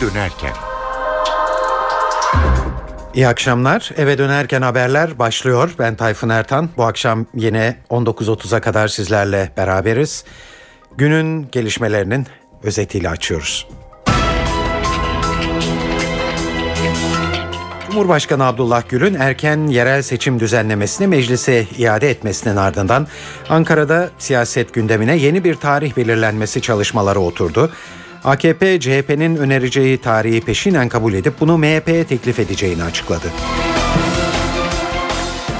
dönerken. İyi akşamlar. Eve dönerken haberler başlıyor. Ben Tayfun Ertan. Bu akşam yine 19.30'a kadar sizlerle beraberiz. Günün gelişmelerinin özetiyle açıyoruz. Cumhurbaşkanı Abdullah Gül'ün erken yerel seçim düzenlemesini meclise iade etmesinin ardından Ankara'da siyaset gündemine yeni bir tarih belirlenmesi çalışmaları oturdu. AKP, CHP'nin önereceği tarihi peşinen kabul edip bunu MHP'ye teklif edeceğini açıkladı.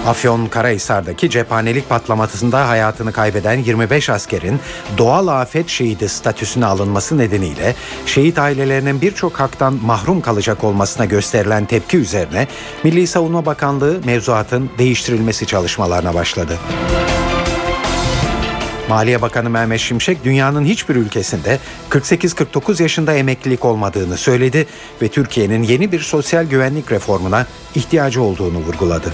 Afyon Karahisar'daki cephanelik patlamasında hayatını kaybeden 25 askerin doğal afet şehidi statüsüne alınması nedeniyle şehit ailelerinin birçok haktan mahrum kalacak olmasına gösterilen tepki üzerine Milli Savunma Bakanlığı mevzuatın değiştirilmesi çalışmalarına başladı. Maliye Bakanı Mehmet Şimşek dünyanın hiçbir ülkesinde 48-49 yaşında emeklilik olmadığını söyledi ve Türkiye'nin yeni bir sosyal güvenlik reformuna ihtiyacı olduğunu vurguladı.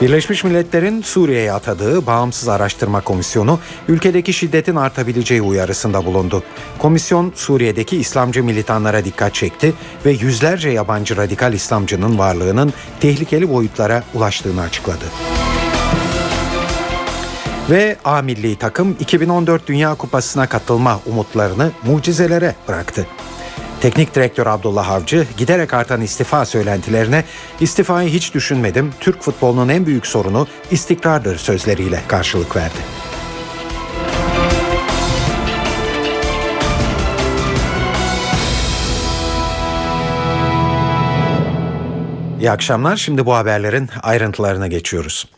Birleşmiş Milletler'in Suriye'ye atadığı Bağımsız Araştırma Komisyonu ülkedeki şiddetin artabileceği uyarısında bulundu. Komisyon Suriye'deki İslamcı militanlara dikkat çekti ve yüzlerce yabancı radikal İslamcının varlığının tehlikeli boyutlara ulaştığını açıkladı. Ve A milli takım 2014 Dünya Kupası'na katılma umutlarını mucizelere bıraktı. Teknik direktör Abdullah Avcı giderek artan istifa söylentilerine istifayı hiç düşünmedim. Türk futbolunun en büyük sorunu istikrardır sözleriyle karşılık verdi. İyi akşamlar. Şimdi bu haberlerin ayrıntılarına geçiyoruz.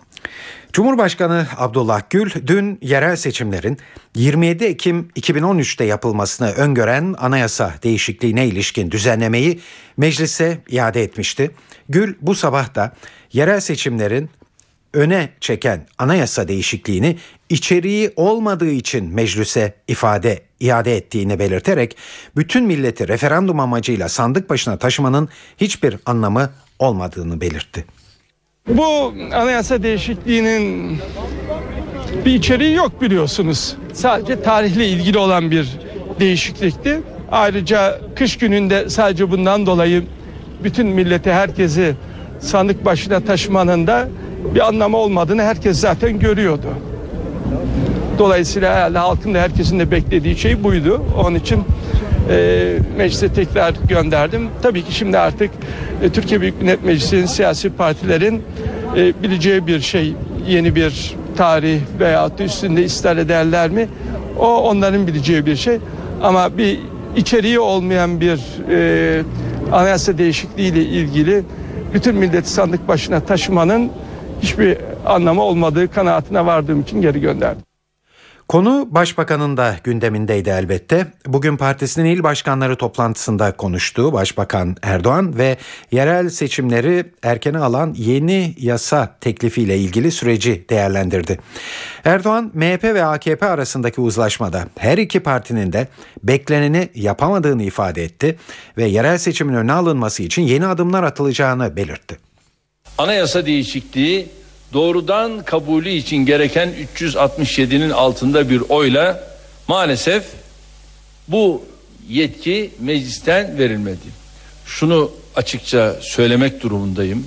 Cumhurbaşkanı Abdullah Gül dün yerel seçimlerin 27 Ekim 2013'te yapılmasını öngören anayasa değişikliğine ilişkin düzenlemeyi meclise iade etmişti. Gül bu sabah da yerel seçimlerin öne çeken anayasa değişikliğini içeriği olmadığı için meclise ifade iade ettiğini belirterek bütün milleti referandum amacıyla sandık başına taşımanın hiçbir anlamı olmadığını belirtti. Bu anayasa değişikliğinin bir içeriği yok biliyorsunuz. Sadece tarihle ilgili olan bir değişiklikti. Ayrıca kış gününde sadece bundan dolayı bütün milleti herkesi sandık başına taşımanın da bir anlamı olmadığını herkes zaten görüyordu. Dolayısıyla herhalde halkın da herkesin de beklediği şey buydu. Onun için e, meclise tekrar gönderdim. Tabii ki şimdi artık e, Türkiye Büyük Millet Meclisi'nin siyasi partilerin e, bileceği bir şey yeni bir tarih veya üstünde ister ederler mi? O onların bileceği bir şey. Ama bir içeriği olmayan bir e, anayasa değişikliği ile ilgili bütün milleti sandık başına taşımanın hiçbir anlamı olmadığı kanaatine vardığım için geri gönderdim. Konu başbakanın da gündemindeydi elbette. Bugün partisinin il başkanları toplantısında konuştuğu Başbakan Erdoğan ve yerel seçimleri erkene alan yeni yasa teklifiyle ilgili süreci değerlendirdi. Erdoğan MHP ve AKP arasındaki uzlaşmada her iki partinin de bekleneni yapamadığını ifade etti ve yerel seçimin önüne alınması için yeni adımlar atılacağını belirtti. Anayasa değişikliği doğrudan kabulü için gereken 367'nin altında bir oyla maalesef bu yetki meclisten verilmedi. Şunu açıkça söylemek durumundayım.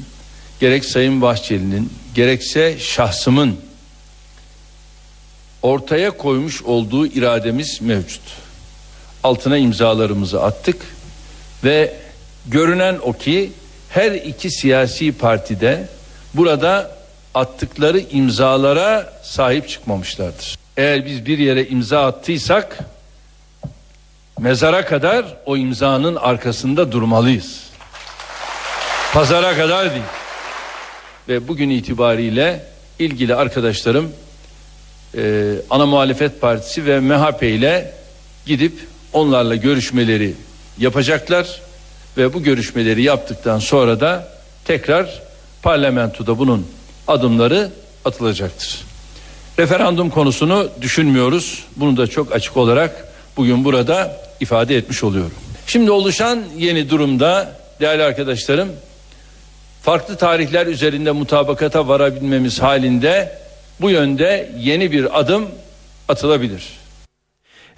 Gerek Sayın Bahçeli'nin gerekse şahsımın ortaya koymuş olduğu irademiz mevcut. Altına imzalarımızı attık ve görünen o ki her iki siyasi partide burada attıkları imzalara sahip çıkmamışlardır. Eğer biz bir yere imza attıysak mezara kadar o imzanın arkasında durmalıyız. Pazara kadar değil. Ve bugün itibariyle ilgili arkadaşlarım e, ana muhalefet partisi ve MHP ile gidip onlarla görüşmeleri yapacaklar ve bu görüşmeleri yaptıktan sonra da tekrar parlamentoda bunun adımları atılacaktır. Referandum konusunu düşünmüyoruz. Bunu da çok açık olarak bugün burada ifade etmiş oluyorum. Şimdi oluşan yeni durumda değerli arkadaşlarım farklı tarihler üzerinde mutabakata varabilmemiz halinde bu yönde yeni bir adım atılabilir.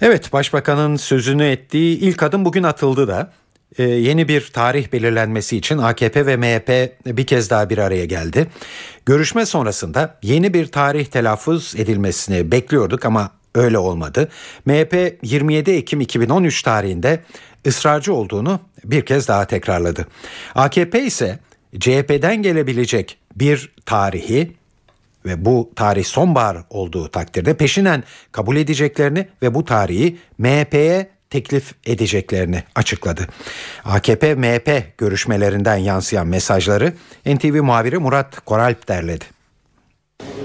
Evet başbakanın sözünü ettiği ilk adım bugün atıldı da. Ee, yeni bir tarih belirlenmesi için AKP ve MHP bir kez daha bir araya geldi. Görüşme sonrasında yeni bir tarih telaffuz edilmesini bekliyorduk ama öyle olmadı. MHP 27 Ekim 2013 tarihinde ısrarcı olduğunu bir kez daha tekrarladı. AKP ise CHP'den gelebilecek bir tarihi ve bu tarih sonbahar olduğu takdirde peşinen kabul edeceklerini ve bu tarihi MHP'ye teklif edeceklerini açıkladı. AKP-MHP görüşmelerinden yansıyan mesajları NTV muhabiri Murat Koralp derledi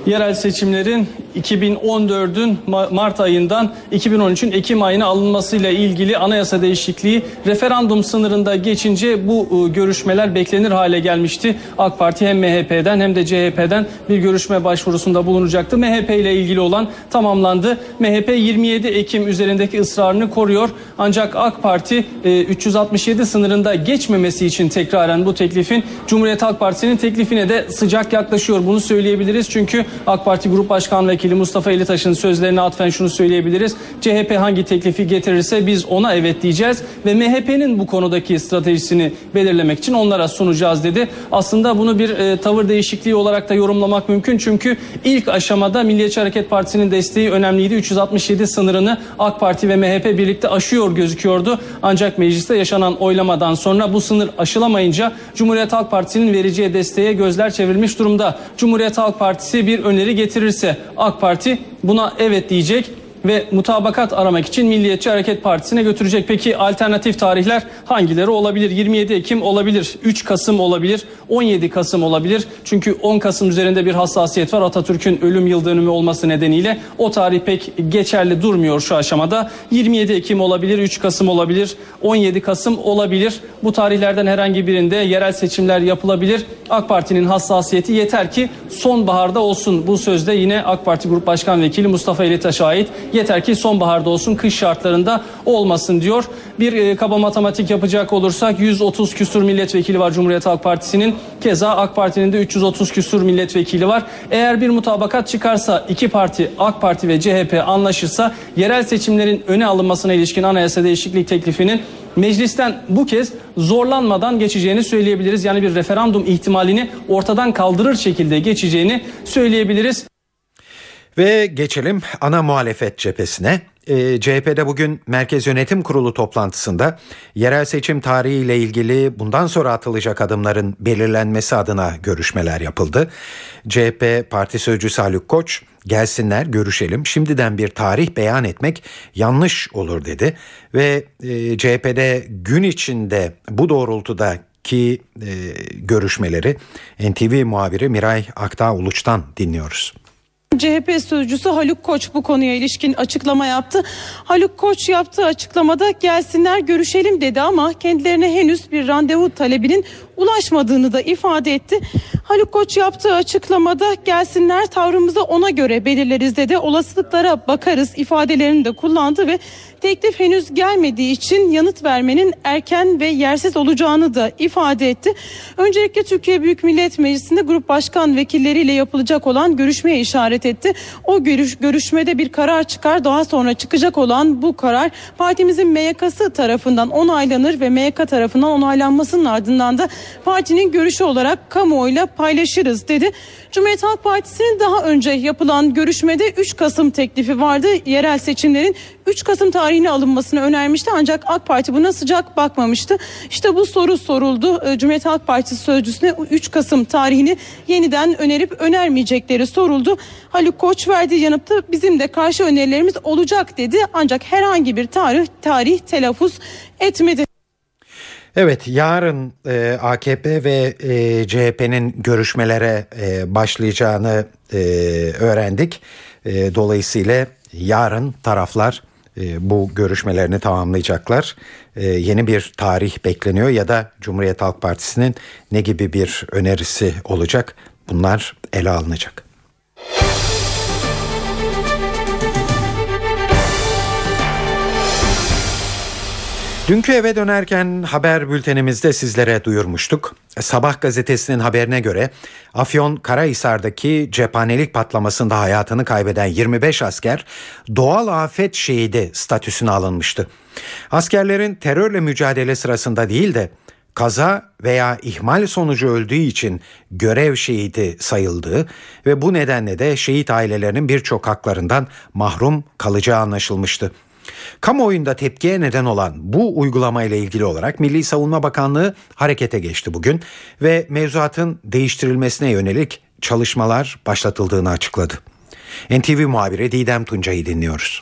yerel seçimlerin 2014'ün Mart ayından 2013'ün Ekim ayına alınmasıyla ilgili anayasa değişikliği referandum sınırında geçince bu ıı, görüşmeler beklenir hale gelmişti. AK Parti hem MHP'den hem de CHP'den bir görüşme başvurusunda bulunacaktı. MHP ile ilgili olan tamamlandı. MHP 27 Ekim üzerindeki ısrarını koruyor. Ancak AK Parti 367 ıı, sınırında geçmemesi için tekraren bu teklifin Cumhuriyet Halk Partisi'nin teklifine de sıcak yaklaşıyor. Bunu söyleyebiliriz çünkü AK Parti Grup Başkan Vekili Mustafa Elitaş'ın sözlerine atfen şunu söyleyebiliriz. CHP hangi teklifi getirirse biz ona evet diyeceğiz ve MHP'nin bu konudaki stratejisini belirlemek için onlara sunacağız dedi. Aslında bunu bir e, tavır değişikliği olarak da yorumlamak mümkün çünkü ilk aşamada Milliyetçi Hareket Partisi'nin desteği önemliydi. 367 sınırını AK Parti ve MHP birlikte aşıyor gözüküyordu. Ancak mecliste yaşanan oylamadan sonra bu sınır aşılamayınca Cumhuriyet Halk Partisi'nin vereceği desteğe gözler çevrilmiş durumda. Cumhuriyet Halk Partisi bir öneri getirirse AK Parti buna evet diyecek ve mutabakat aramak için Milliyetçi Hareket Partisi'ne götürecek. Peki alternatif tarihler hangileri olabilir? 27 Ekim olabilir, 3 Kasım olabilir, 17 Kasım olabilir. Çünkü 10 Kasım üzerinde bir hassasiyet var. Atatürk'ün ölüm yıl dönümü olması nedeniyle o tarih pek geçerli durmuyor şu aşamada. 27 Ekim olabilir, 3 Kasım olabilir, 17 Kasım olabilir. Bu tarihlerden herhangi birinde yerel seçimler yapılabilir. AK Parti'nin hassasiyeti yeter ki sonbaharda olsun. Bu sözde yine AK Parti Grup Başkan Vekili Mustafa Elitaş'a ait. Yeter ki sonbaharda olsun, kış şartlarında olmasın diyor. Bir e, kaba matematik yapacak olursak 130 küsur milletvekili var Cumhuriyet Halk Partisi'nin. Keza AK Parti'nin de 330 küsur milletvekili var. Eğer bir mutabakat çıkarsa iki parti AK Parti ve CHP anlaşırsa yerel seçimlerin öne alınmasına ilişkin anayasa değişiklik teklifinin meclisten bu kez zorlanmadan geçeceğini söyleyebiliriz. Yani bir referandum ihtimalini ortadan kaldırır şekilde geçeceğini söyleyebiliriz. Ve geçelim ana muhalefet cephesine. E, ee, CHP'de bugün Merkez Yönetim Kurulu toplantısında yerel seçim tarihiyle ilgili bundan sonra atılacak adımların belirlenmesi adına görüşmeler yapıldı. CHP Parti Sözcüsü Haluk Koç gelsinler görüşelim şimdiden bir tarih beyan etmek yanlış olur dedi ve e, CHP'de gün içinde bu doğrultuda ki e, görüşmeleri NTV muhabiri Miray Aktağ Uluç'tan dinliyoruz. CHP sözcüsü Haluk Koç bu konuya ilişkin açıklama yaptı. Haluk Koç yaptığı açıklamada gelsinler görüşelim dedi ama kendilerine henüz bir randevu talebinin ulaşmadığını da ifade etti. Haluk Koç yaptığı açıklamada gelsinler tavrımızı ona göre belirleriz dedi. Olasılıklara bakarız ifadelerini de kullandı ve teklif henüz gelmediği için yanıt vermenin erken ve yersiz olacağını da ifade etti. Öncelikle Türkiye Büyük Millet Meclisi'nde grup başkan vekilleriyle yapılacak olan görüşmeye işaret etti. O görüş, görüşmede bir karar çıkar daha sonra çıkacak olan bu karar partimizin MYK'sı tarafından onaylanır ve MYK tarafından onaylanmasının ardından da partinin görüşü olarak kamuoyuyla paylaşırız dedi. Cumhuriyet Halk Partisi'nin daha önce yapılan görüşmede 3 Kasım teklifi vardı. Yerel seçimlerin 3 Kasım tarihine alınmasını önermişti ancak AK Parti buna sıcak bakmamıştı. İşte bu soru soruldu. Ee, Cumhuriyet Halk Partisi sözcüsüne 3 Kasım tarihini yeniden önerip önermeyecekleri soruldu. Haluk Koç verdiği yanıtta bizim de karşı önerilerimiz olacak dedi. Ancak herhangi bir tarih tarih telaffuz etmedi. Evet yarın e, AKP ve e, CHP'nin görüşmelere e, başlayacağını e, öğrendik. E, dolayısıyla yarın taraflar bu görüşmelerini tamamlayacaklar. E, yeni bir tarih bekleniyor ya da Cumhuriyet Halk Partisi'nin ne gibi bir önerisi olacak? Bunlar ele alınacak. Dünkü eve dönerken haber bültenimizde sizlere duyurmuştuk. Sabah gazetesinin haberine göre Afyon Karahisar'daki cephanelik patlamasında hayatını kaybeden 25 asker doğal afet şehidi statüsüne alınmıştı. Askerlerin terörle mücadele sırasında değil de kaza veya ihmal sonucu öldüğü için görev şehidi sayıldığı ve bu nedenle de şehit ailelerinin birçok haklarından mahrum kalacağı anlaşılmıştı. Kamuoyunda tepkiye neden olan bu uygulamayla ilgili olarak Milli Savunma Bakanlığı harekete geçti bugün ve mevzuatın değiştirilmesine yönelik çalışmalar başlatıldığını açıkladı. NTV muhabiri Didem Tuncay'ı dinliyoruz.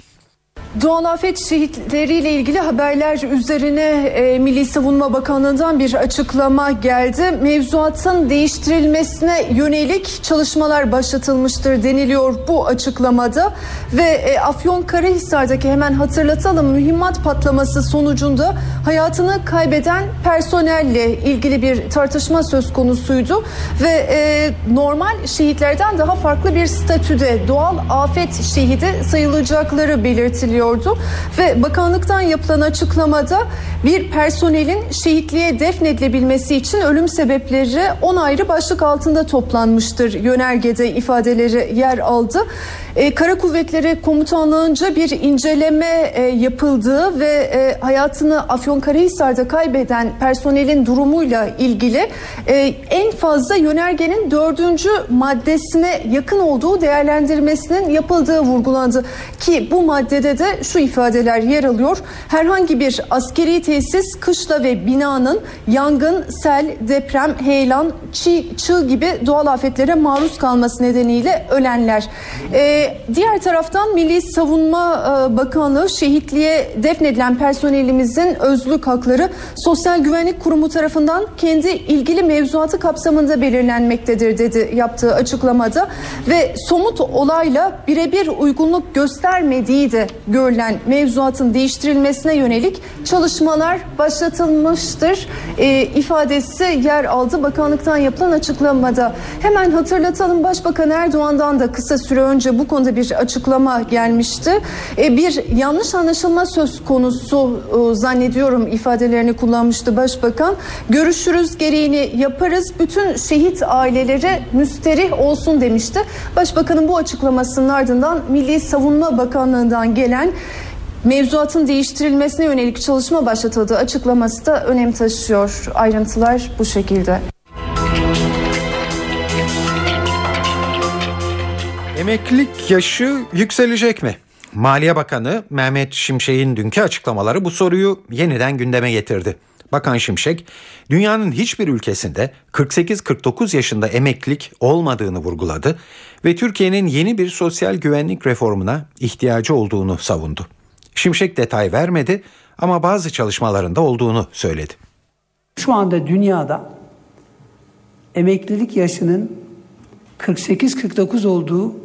Doğal afet şehitleriyle ilgili haberler üzerine e, Milli Savunma Bakanlığı'ndan bir açıklama geldi. Mevzuatın değiştirilmesine yönelik çalışmalar başlatılmıştır deniliyor bu açıklamada. Ve e, Afyon Karahisar'daki hemen hatırlatalım mühimmat patlaması sonucunda hayatını kaybeden personelle ilgili bir tartışma söz konusuydu. Ve e, normal şehitlerden daha farklı bir statüde doğal afet şehidi sayılacakları belirtiliyor ediliyordu ve bakanlıktan yapılan açıklamada bir personelin şehitliğe defnedilebilmesi için ölüm sebepleri 10 ayrı başlık altında toplanmıştır. Yönergede ifadeleri yer aldı. E, Kara Kuvvetleri Komutanlığı'nca bir inceleme e, yapıldığı ve e, hayatını Afyonkarahisar'da kaybeden personelin durumuyla ilgili e, en fazla yönergenin dördüncü maddesine yakın olduğu değerlendirmesinin yapıldığı vurgulandı. Ki bu maddede de şu ifadeler yer alıyor. Herhangi bir askeri tesis, kışla ve binanın yangın, sel, deprem, heyelan, çiğ, çığ gibi doğal afetlere maruz kalması nedeniyle ölenler. Ee, diğer taraftan Milli Savunma e, Bakanlığı şehitliğe defnedilen personelimizin özlük hakları Sosyal Güvenlik Kurumu tarafından kendi ilgili mevzuatı kapsamında belirlenmektedir dedi yaptığı açıklamada ve somut olayla birebir uygunluk göstermediği de görülen mevzuatın değiştirilmesine yönelik çalışmalar başlatılmıştır e, ifadesi yer aldı bakanlıktan yapılan açıklamada. Hemen hatırlatalım Başbakan Erdoğan'dan da kısa süre önce bu konuda bir açıklama gelmişti. E, bir yanlış anlaşılma söz konusu e, zannediyorum ifadelerini kullanmıştı Başbakan. Görüşürüz gereğini yaparız bütün şehit aileleri müsterih olsun demişti. Başbakanın bu açıklamasının ardından Milli Savunma Bakanlığı'ndan gelen mevzuatın değiştirilmesine yönelik çalışma başlatıldığı açıklaması da önem taşıyor. Ayrıntılar bu şekilde. Emeklilik yaşı yükselecek mi? Maliye Bakanı Mehmet Şimşek'in dünkü açıklamaları bu soruyu yeniden gündeme getirdi. Bakan Şimşek, dünyanın hiçbir ülkesinde 48-49 yaşında emeklilik olmadığını vurguladı ve Türkiye'nin yeni bir sosyal güvenlik reformuna ihtiyacı olduğunu savundu. Şimşek detay vermedi ama bazı çalışmalarında olduğunu söyledi. Şu anda dünyada emeklilik yaşının 48-49 olduğu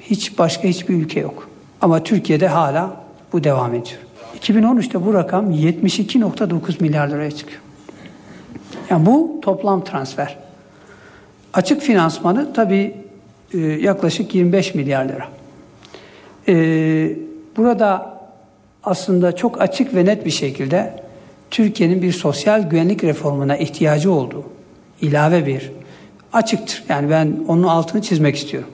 hiç başka hiçbir ülke yok. Ama Türkiye'de hala bu devam ediyor. 2013'te bu rakam 72.9 milyar liraya çıkıyor. Yani bu toplam transfer. Açık finansmanı tabii e, yaklaşık 25 milyar lira. E, burada aslında çok açık ve net bir şekilde Türkiye'nin bir sosyal güvenlik reformuna ihtiyacı olduğu ilave bir açıktır. Yani ben onun altını çizmek istiyorum.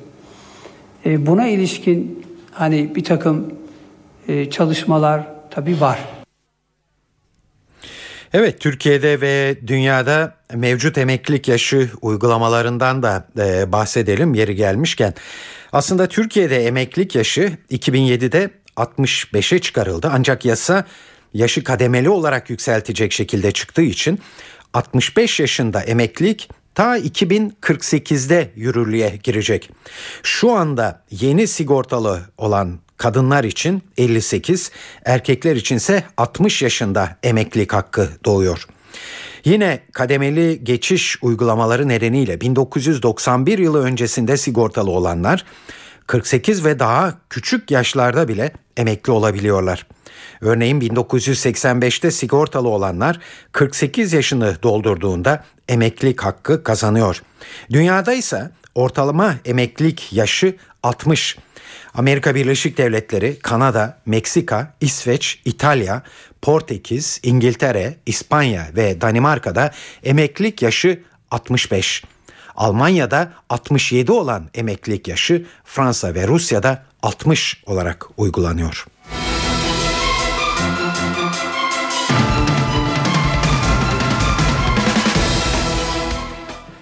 E, buna ilişkin hani bir takım çalışmalar tabii var. Evet Türkiye'de ve dünyada mevcut emeklilik yaşı uygulamalarından da e, bahsedelim yeri gelmişken. Aslında Türkiye'de emeklilik yaşı 2007'de 65'e çıkarıldı ancak yasa yaşı kademeli olarak yükseltecek şekilde çıktığı için 65 yaşında emeklilik ta 2048'de yürürlüğe girecek. Şu anda yeni sigortalı olan kadınlar için 58, erkekler içinse 60 yaşında emeklilik hakkı doğuyor. Yine kademeli geçiş uygulamaları nedeniyle 1991 yılı öncesinde sigortalı olanlar 48 ve daha küçük yaşlarda bile emekli olabiliyorlar. Örneğin 1985'te sigortalı olanlar 48 yaşını doldurduğunda emeklilik hakkı kazanıyor. Dünyada ise ortalama emeklilik yaşı 60. Amerika Birleşik Devletleri, Kanada, Meksika, İsveç, İtalya, Portekiz, İngiltere, İspanya ve Danimarka'da emeklilik yaşı 65. Almanya'da 67 olan emeklilik yaşı Fransa ve Rusya'da 60 olarak uygulanıyor.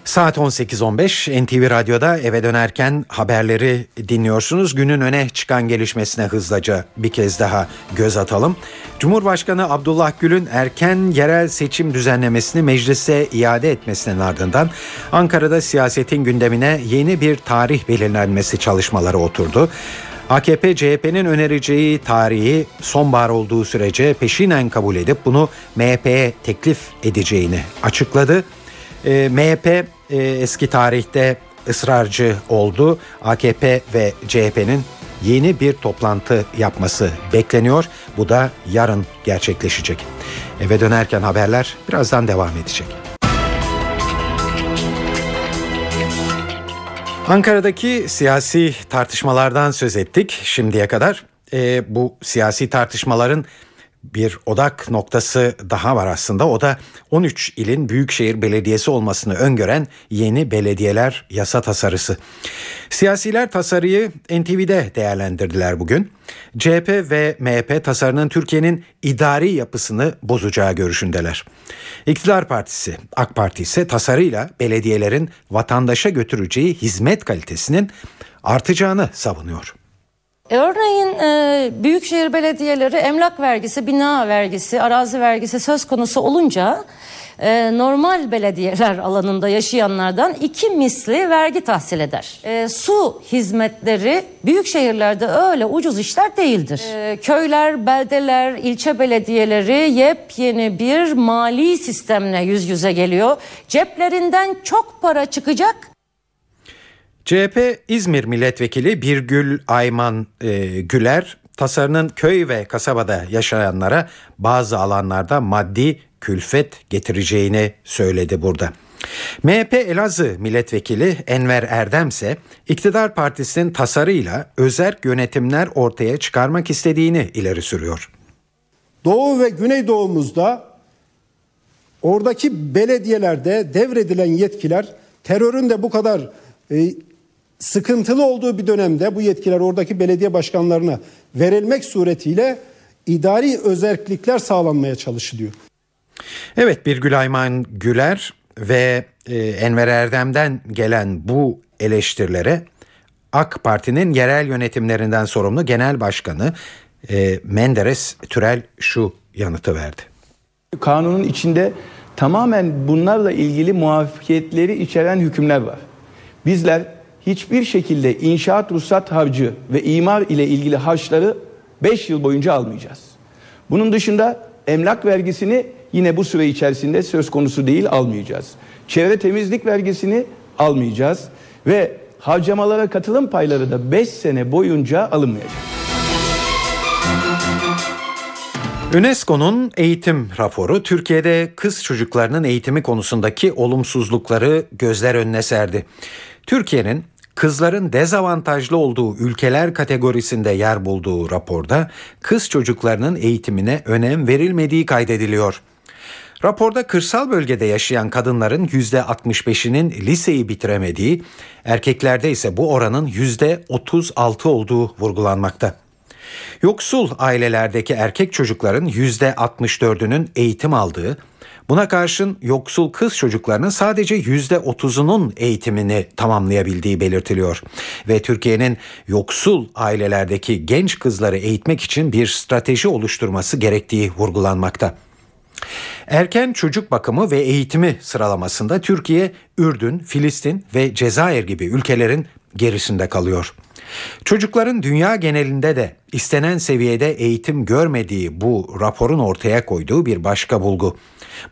Saat 18.15 NTV Radyo'da eve dönerken haberleri dinliyorsunuz. Günün öne çıkan gelişmesine hızlıca bir kez daha göz atalım. Cumhurbaşkanı Abdullah Gül'ün erken yerel seçim düzenlemesini meclise iade etmesinin ardından Ankara'da siyasetin gündemine yeni bir tarih belirlenmesi çalışmaları oturdu. AKP CHP'nin önereceği tarihi sonbahar olduğu sürece peşinen kabul edip bunu MHP'ye teklif edeceğini açıkladı. E, MHP e, eski tarihte ısrarcı oldu. AKP ve CHP'nin yeni bir toplantı yapması bekleniyor. Bu da yarın gerçekleşecek. Eve dönerken haberler birazdan devam edecek. Ankara'daki siyasi tartışmalardan söz ettik şimdiye kadar. E, bu siyasi tartışmaların bir odak noktası daha var aslında. O da 13 ilin büyükşehir belediyesi olmasını öngören yeni belediyeler yasa tasarısı. Siyasiler tasarıyı NTV'de değerlendirdiler bugün. CHP ve MHP tasarının Türkiye'nin idari yapısını bozacağı görüşündeler. İktidar Partisi, AK Parti ise tasarıyla belediyelerin vatandaşa götüreceği hizmet kalitesinin artacağını savunuyor. E, örneğin e, büyükşehir belediyeleri emlak vergisi, bina vergisi, arazi vergisi söz konusu olunca e, normal belediyeler alanında yaşayanlardan iki misli vergi tahsil eder. E, su hizmetleri büyük şehirlerde öyle ucuz işler değildir. E, köyler, beldeler, ilçe belediyeleri yepyeni bir mali sistemle yüz yüze geliyor. Ceplerinden çok para çıkacak CHP İzmir Milletvekili Birgül Ayman e, Güler tasarının köy ve kasabada yaşayanlara bazı alanlarda maddi külfet getireceğini söyledi burada. MHP Elazığ Milletvekili Enver Erdem ise iktidar partisinin tasarıyla özerk yönetimler ortaya çıkarmak istediğini ileri sürüyor. Doğu ve Güneydoğumuzda oradaki belediyelerde devredilen yetkiler terörün de bu kadar e, sıkıntılı olduğu bir dönemde bu yetkiler oradaki belediye başkanlarına verilmek suretiyle idari özellikler sağlanmaya çalışılıyor. Evet bir Gülayman Güler ve e, Enver Erdem'den gelen bu eleştirilere AK Parti'nin yerel yönetimlerinden sorumlu Genel Başkanı e, Menderes Türel şu yanıtı verdi. Kanunun içinde tamamen bunlarla ilgili muafiyetleri içeren hükümler var. Bizler hiçbir şekilde inşaat ruhsat harcı ve imar ile ilgili harçları 5 yıl boyunca almayacağız. Bunun dışında emlak vergisini yine bu süre içerisinde söz konusu değil almayacağız. Çevre temizlik vergisini almayacağız ve harcamalara katılım payları da 5 sene boyunca alınmayacak. UNESCO'nun eğitim raporu Türkiye'de kız çocuklarının eğitimi konusundaki olumsuzlukları gözler önüne serdi. Türkiye'nin kızların dezavantajlı olduğu ülkeler kategorisinde yer bulduğu raporda kız çocuklarının eğitimine önem verilmediği kaydediliyor. Raporda kırsal bölgede yaşayan kadınların %65'inin liseyi bitiremediği, erkeklerde ise bu oranın %36 olduğu vurgulanmakta. Yoksul ailelerdeki erkek çocukların %64'ünün eğitim aldığı, Buna karşın yoksul kız çocuklarının sadece yüzde otuzunun eğitimini tamamlayabildiği belirtiliyor. Ve Türkiye'nin yoksul ailelerdeki genç kızları eğitmek için bir strateji oluşturması gerektiği vurgulanmakta. Erken çocuk bakımı ve eğitimi sıralamasında Türkiye, Ürdün, Filistin ve Cezayir gibi ülkelerin gerisinde kalıyor. Çocukların dünya genelinde de istenen seviyede eğitim görmediği bu raporun ortaya koyduğu bir başka bulgu.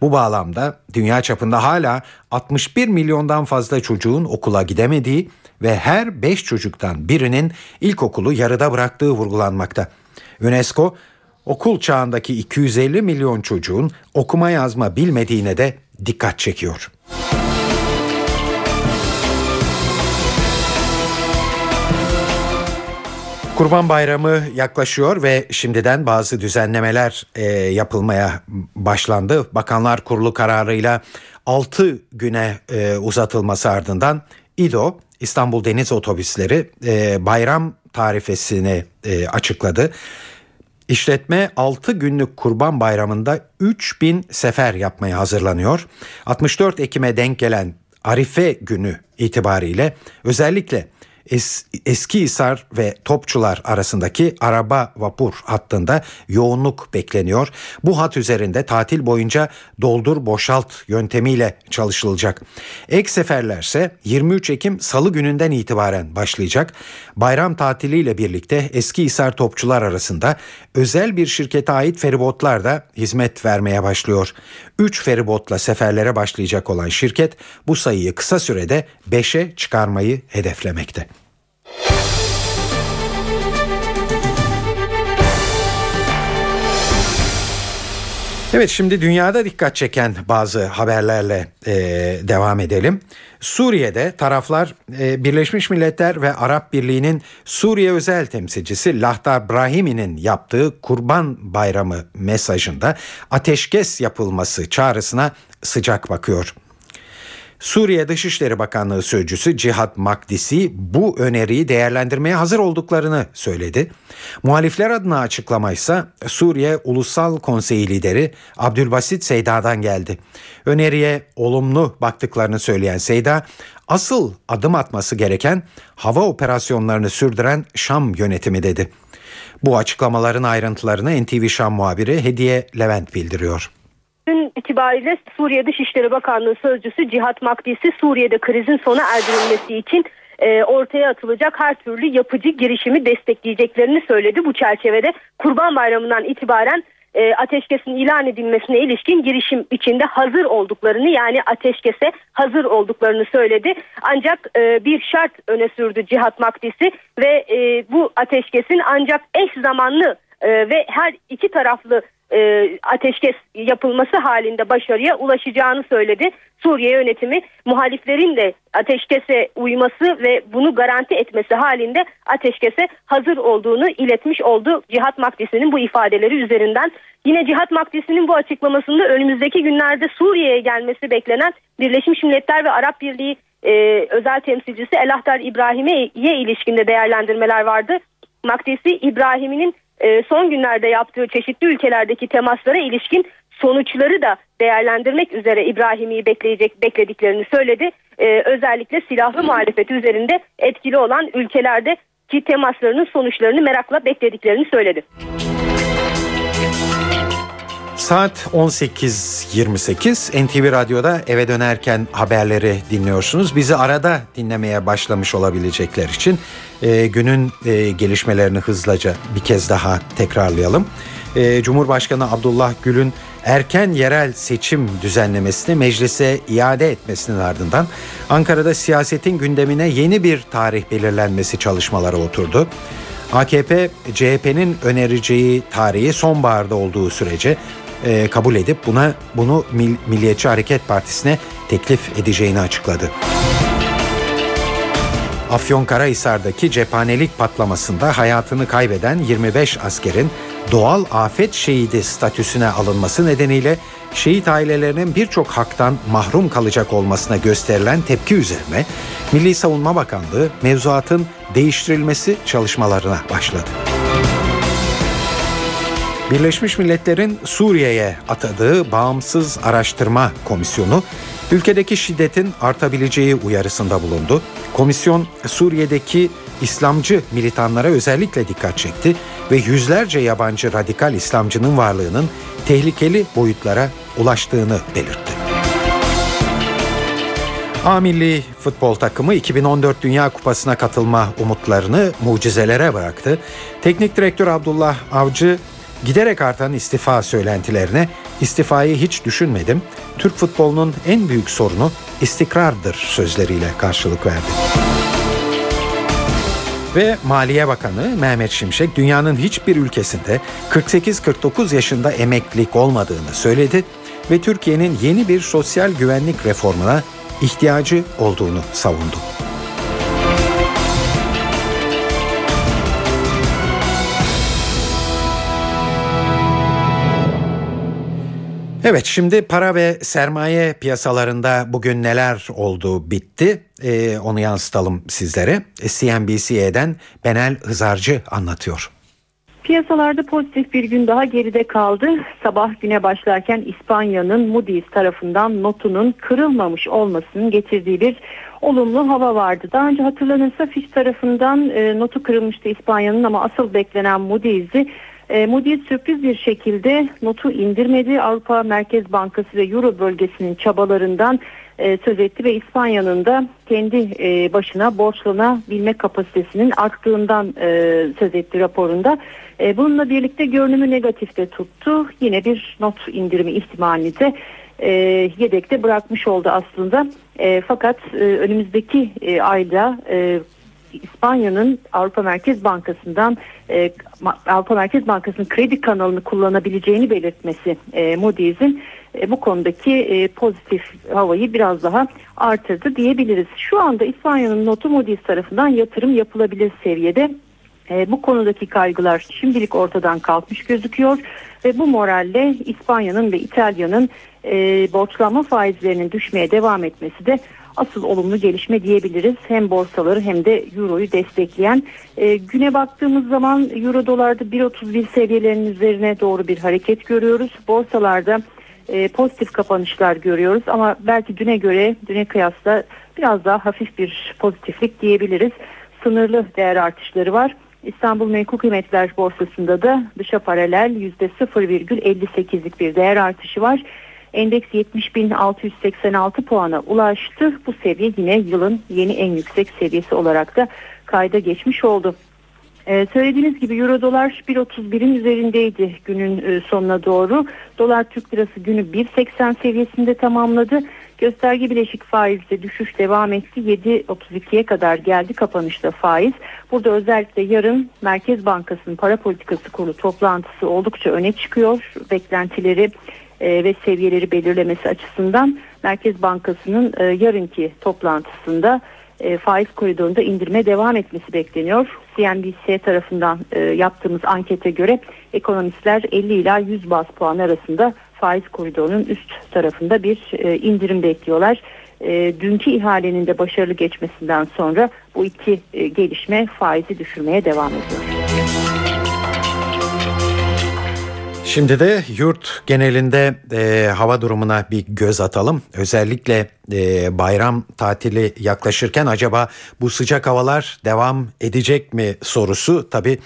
Bu bağlamda dünya çapında hala 61 milyondan fazla çocuğun okula gidemediği ve her 5 çocuktan birinin ilkokulu yarıda bıraktığı vurgulanmakta. UNESCO okul çağındaki 250 milyon çocuğun okuma yazma bilmediğine de dikkat çekiyor. Kurban Bayramı yaklaşıyor ve şimdiden bazı düzenlemeler e, yapılmaya başlandı. Bakanlar Kurulu kararıyla 6 güne e, uzatılması ardından İDO İstanbul Deniz Otobüsleri e, bayram tarifesini e, açıkladı. İşletme 6 günlük Kurban Bayramı'nda 3000 sefer yapmaya hazırlanıyor. 64 Ekim'e denk gelen Arife günü itibariyle özellikle es, Eskihisar ve Topçular arasındaki araba vapur hattında yoğunluk bekleniyor. Bu hat üzerinde tatil boyunca doldur boşalt yöntemiyle çalışılacak. Ek seferlerse 23 Ekim Salı gününden itibaren başlayacak. Bayram tatiliyle birlikte Eskihisar Topçular arasında özel bir şirkete ait feribotlar da hizmet vermeye başlıyor. 3 feribotla seferlere başlayacak olan şirket bu sayıyı kısa sürede 5'e çıkarmayı hedeflemekte. Evet şimdi dünyada dikkat çeken bazı haberlerle e, devam edelim. Suriye'de taraflar e, Birleşmiş Milletler ve Arap Birliği'nin Suriye özel temsilcisi Lahtar Brahimi'nin yaptığı Kurban Bayramı mesajında ateşkes yapılması çağrısına sıcak bakıyor. Suriye Dışişleri Bakanlığı Sözcüsü Cihat Makdisi bu öneriyi değerlendirmeye hazır olduklarını söyledi. Muhalifler adına açıklama ise Suriye Ulusal Konseyi lideri Abdülbasit Seyda'dan geldi. Öneriye olumlu baktıklarını söyleyen Seyda, asıl adım atması gereken hava operasyonlarını sürdüren Şam yönetimi dedi. Bu açıklamaların ayrıntılarını NTV Şam muhabiri Hediye Levent bildiriyor. Dün itibariyle Suriye Dışişleri Bakanlığı Sözcüsü Cihat Makdisi Suriye'de krizin sona erdirilmesi için e, ortaya atılacak her türlü yapıcı girişimi destekleyeceklerini söyledi. Bu çerçevede Kurban Bayramı'ndan itibaren e, ateşkesin ilan edilmesine ilişkin girişim içinde hazır olduklarını yani ateşkese hazır olduklarını söyledi. Ancak e, bir şart öne sürdü Cihat Makdisi ve bu ateşkesin ancak eş zamanlı ve her iki taraflı e, ateşkes yapılması halinde başarıya ulaşacağını söyledi. Suriye yönetimi muhaliflerin de ateşkese uyması ve bunu garanti etmesi halinde ateşkese hazır olduğunu iletmiş oldu Cihat Makdisi'nin bu ifadeleri üzerinden. Yine Cihat Makdisi'nin bu açıklamasında önümüzdeki günlerde Suriye'ye gelmesi beklenen Birleşmiş Milletler ve Arap Birliği e, özel temsilcisi Elahtar İbrahim'e ilişkinde değerlendirmeler vardı. Makdisi İbrahim'in e, son günlerde yaptığı çeşitli ülkelerdeki temaslara ilişkin sonuçları da değerlendirmek üzere İbrahim'i bekleyecek beklediklerini söyledi. Ee, özellikle silahlı muhalefet üzerinde etkili olan ülkelerde ki temaslarının sonuçlarını merakla beklediklerini söyledi. Saat 18.28 NTV Radyo'da eve dönerken haberleri dinliyorsunuz. Bizi arada dinlemeye başlamış olabilecekler için e, günün e, gelişmelerini hızlıca bir kez daha tekrarlayalım. E, Cumhurbaşkanı Abdullah Gül'ün erken yerel seçim düzenlemesini meclise iade etmesinin ardından Ankara'da siyasetin gündemine yeni bir tarih belirlenmesi çalışmaları oturdu. AKP, CHP'nin önereceği tarihi sonbaharda olduğu sürece e, kabul edip buna bunu Mil, Milliyetçi Hareket Partisi'ne teklif edeceğini açıkladı. Afyonkarahisar'daki cephanelik patlamasında hayatını kaybeden 25 askerin doğal afet şehidi statüsüne alınması nedeniyle şehit ailelerinin birçok haktan mahrum kalacak olmasına gösterilen tepki üzerine Milli Savunma Bakanlığı mevzuatın değiştirilmesi çalışmalarına başladı. Birleşmiş Milletler'in Suriye'ye atadığı Bağımsız Araştırma Komisyonu ülkedeki şiddetin artabileceği uyarısında bulundu. Komisyon Suriye'deki İslamcı militanlara özellikle dikkat çekti ve yüzlerce yabancı radikal İslamcının varlığının tehlikeli boyutlara ulaştığını belirtti. A milli futbol takımı 2014 Dünya Kupası'na katılma umutlarını mucizelere bıraktı. Teknik direktör Abdullah Avcı giderek artan istifa söylentilerine istifayı hiç düşünmedim. Türk futbolunun en büyük sorunu istikrardır sözleriyle karşılık verdi. Ve Maliye Bakanı Mehmet Şimşek dünyanın hiçbir ülkesinde 48-49 yaşında emeklilik olmadığını söyledi ve Türkiye'nin yeni bir sosyal güvenlik reformuna ihtiyacı olduğunu savundu. Evet şimdi para ve sermaye piyasalarında bugün neler oldu bitti ee, onu yansıtalım sizlere. CNBC'den Benel Hızarcı anlatıyor. Piyasalarda pozitif bir gün daha geride kaldı. Sabah güne başlarken İspanya'nın Moody's tarafından notunun kırılmamış olmasının getirdiği bir olumlu hava vardı. Daha önce hatırlanırsa Fitch tarafından e, notu kırılmıştı İspanya'nın ama asıl beklenen Moody's'i e, Moody's sürpriz bir şekilde notu indirmedi. Avrupa Merkez Bankası ve Euro bölgesinin çabalarından e, söz etti ve İspanya'nın da kendi e, başına borçlanabilme kapasitesinin arttığından e, söz etti raporunda. E, bununla birlikte görünümü negatifte tuttu. Yine bir not indirimi ihtimalini de e, yedekte bırakmış oldu aslında. E, fakat e, önümüzdeki e, ayda e, İspanya'nın Avrupa Merkez Bankası'ndan e, Avrupa Merkez Bankası'nın kredi kanalını kullanabileceğini belirtmesi e, Moody's'in e, bu konudaki e, pozitif havayı biraz daha artırdı diyebiliriz. Şu anda İspanya'nın notu Moody's tarafından yatırım yapılabilir seviyede. E, bu konudaki kaygılar şimdilik ortadan kalkmış gözüküyor ve bu moralle İspanya'nın ve İtalya'nın e, borçlanma faizlerinin düşmeye devam etmesi de asıl olumlu gelişme diyebiliriz. Hem borsaları hem de euroyu destekleyen. E, güne baktığımız zaman euro dolarda 1.31 seviyelerinin üzerine doğru bir hareket görüyoruz. Borsalarda e, pozitif kapanışlar görüyoruz ama belki düne göre düne kıyasla biraz daha hafif bir pozitiflik diyebiliriz. Sınırlı değer artışları var. İstanbul Menkul Kıymetler Borsası'nda da dışa paralel %0,58'lik bir değer artışı var. Endeks 70.686 puana ulaştı. Bu seviye yine yılın yeni en yüksek seviyesi olarak da kayda geçmiş oldu. Ee, söylediğiniz gibi euro dolar 1.31'in üzerindeydi günün e, sonuna doğru. Dolar Türk lirası günü 1.80 seviyesinde tamamladı. Gösterge bileşik faizde düşüş devam etti. 7.32'ye kadar geldi kapanışta faiz. Burada özellikle yarın Merkez Bankası'nın para politikası kurulu toplantısı oldukça öne çıkıyor. Beklentileri e, ve seviyeleri belirlemesi açısından Merkez Bankası'nın e, yarınki toplantısında e, faiz koridorunda indirme devam etmesi bekleniyor. CNBC tarafından yaptığımız ankete göre ekonomistler 50 ila 100 bas puan arasında faiz koridorunun üst tarafında bir indirim bekliyorlar. Dünkü ihalenin de başarılı geçmesinden sonra bu iki gelişme faizi düşürmeye devam ediyor. Şimdi de yurt genelinde e, hava durumuna bir göz atalım. Özellikle e, bayram tatili yaklaşırken acaba bu sıcak havalar devam edecek mi sorusu tabii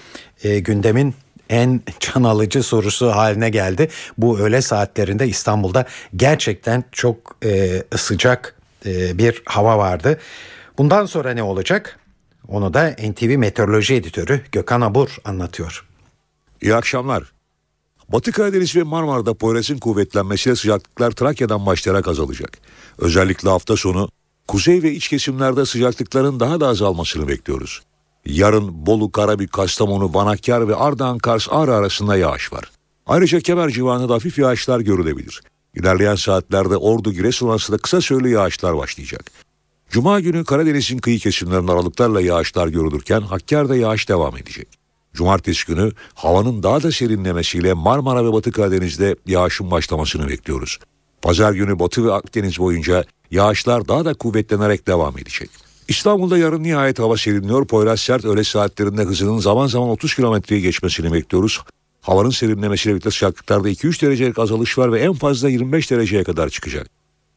e, gündemin en can alıcı sorusu haline geldi. Bu öğle saatlerinde İstanbul'da gerçekten çok e, sıcak e, bir hava vardı. Bundan sonra ne olacak? Onu da NTV Meteoroloji Editörü Gökhan Abur anlatıyor. İyi akşamlar. Batı Karadeniz ve Marmara'da Poyraz'ın kuvvetlenmesiyle sıcaklıklar Trakya'dan başlayarak azalacak. Özellikle hafta sonu kuzey ve iç kesimlerde sıcaklıkların daha da azalmasını bekliyoruz. Yarın Bolu, Karabük, Kastamonu, Vanakkar ve Ardahan, Kars, Ağrı arasında yağış var. Ayrıca Kemer civarında hafif yağışlar görülebilir. İlerleyen saatlerde Ordu, Giresun arasında kısa süreli yağışlar başlayacak. Cuma günü Karadeniz'in kıyı kesimlerinde aralıklarla yağışlar görülürken Hakkari'de yağış devam edecek. Cumartesi günü havanın daha da serinlemesiyle Marmara ve Batı Karadeniz'de yağışın başlamasını bekliyoruz. Pazar günü Batı ve Akdeniz boyunca yağışlar daha da kuvvetlenerek devam edecek. İstanbul'da yarın nihayet hava serinliyor. Poyraz sert öğle saatlerinde hızının zaman zaman 30 kilometreyi geçmesini bekliyoruz. Havanın serinlemesiyle birlikte sıcaklıklarda 2-3 derecelik azalış var ve en fazla 25 dereceye kadar çıkacak.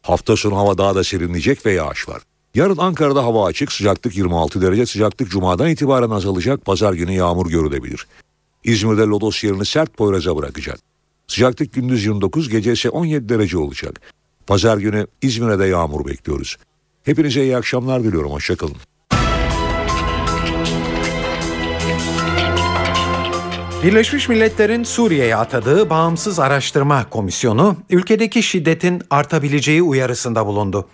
Hafta sonu hava daha da serinleyecek ve yağış var. Yarın Ankara'da hava açık, sıcaklık 26 derece, sıcaklık cumadan itibaren azalacak, pazar günü yağmur görülebilir. İzmir'de lodos yerini sert poyraza bırakacak. Sıcaklık gündüz 29, gece ise 17 derece olacak. Pazar günü İzmir'e de yağmur bekliyoruz. Hepinize iyi akşamlar diliyorum, hoşçakalın. Birleşmiş Milletler'in Suriye'ye atadığı Bağımsız Araştırma Komisyonu ülkedeki şiddetin artabileceği uyarısında bulundu.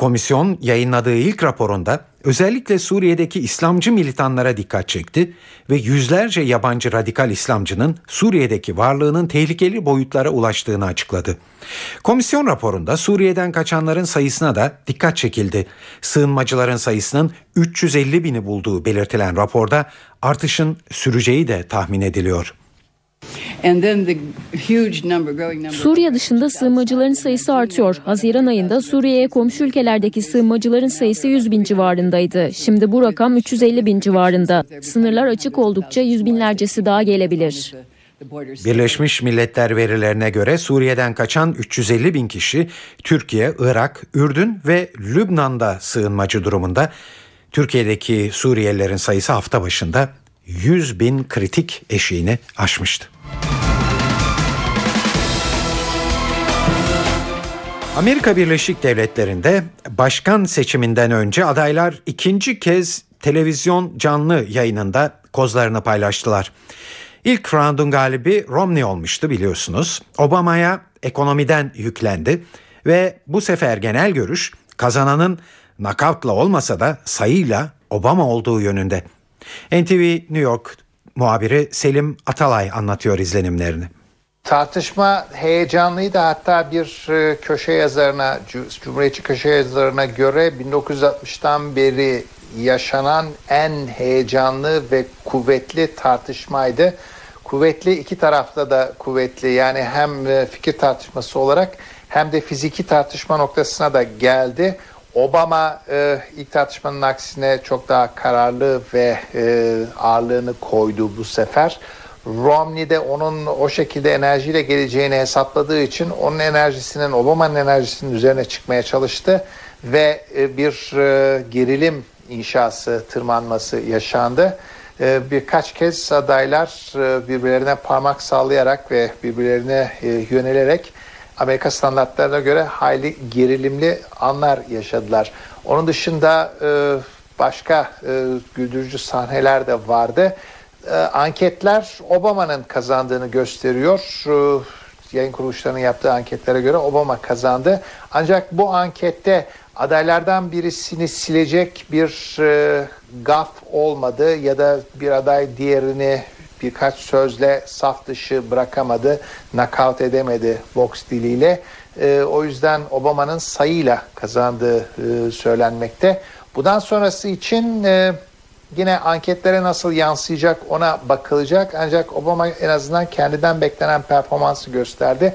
Komisyon yayınladığı ilk raporunda özellikle Suriye'deki İslamcı militanlara dikkat çekti ve yüzlerce yabancı radikal İslamcının Suriye'deki varlığının tehlikeli boyutlara ulaştığını açıkladı. Komisyon raporunda Suriye'den kaçanların sayısına da dikkat çekildi. Sığınmacıların sayısının 350 bini bulduğu belirtilen raporda artışın süreceği de tahmin ediliyor. Suriye dışında sığınmacıların sayısı artıyor. Haziran ayında Suriye'ye komşu ülkelerdeki sığınmacıların sayısı 100 bin civarındaydı. Şimdi bu rakam 350 bin civarında. Sınırlar açık oldukça yüz binlercesi daha gelebilir. Birleşmiş Milletler verilerine göre Suriye'den kaçan 350 bin kişi Türkiye, Irak, Ürdün ve Lübnan'da sığınmacı durumunda. Türkiye'deki Suriyelilerin sayısı hafta başında 100 bin kritik eşiğini aşmıştı. Amerika Birleşik Devletleri'nde başkan seçiminden önce adaylar ikinci kez televizyon canlı yayınında kozlarını paylaştılar. İlk roundun galibi Romney olmuştu biliyorsunuz. Obama'ya ekonomiden yüklendi ve bu sefer genel görüş kazananın nakavtla olmasa da sayıyla Obama olduğu yönünde. NTV New York muhabiri Selim Atalay anlatıyor izlenimlerini. Tartışma heyecanlıydı hatta bir e, köşe yazarına, Cumhuriyetçi köşe yazarına göre 1960'tan beri yaşanan en heyecanlı ve kuvvetli tartışmaydı. Kuvvetli iki tarafta da kuvvetli yani hem e, fikir tartışması olarak hem de fiziki tartışma noktasına da geldi. Obama e, ilk tartışmanın aksine çok daha kararlı ve e, ağırlığını koydu bu sefer. Romney de onun o şekilde enerjiyle geleceğini hesapladığı için onun enerjisinin Obama'nın enerjisinin üzerine çıkmaya çalıştı ve e, bir e, gerilim inşası, tırmanması yaşandı. E, birkaç kez adaylar e, birbirlerine parmak sallayarak ve birbirlerine e, yönelerek Amerika standartlarına göre hayli gerilimli anlar yaşadılar. Onun dışında e, başka e, güldürücü sahneler de vardı. E, anketler Obama'nın kazandığını gösteriyor. Yayın kuruluşlarının yaptığı anketlere göre Obama kazandı. Ancak bu ankette adaylardan birisini silecek bir gaf olmadı ya da bir aday diğerini birkaç sözle saf dışı bırakamadı, nakavt edemedi boks diliyle. E, o yüzden Obama'nın sayıyla kazandığı e, söylenmekte. Bundan sonrası için e, yine anketlere nasıl yansıyacak ona bakılacak. Ancak Obama en azından kendinden beklenen performansı gösterdi.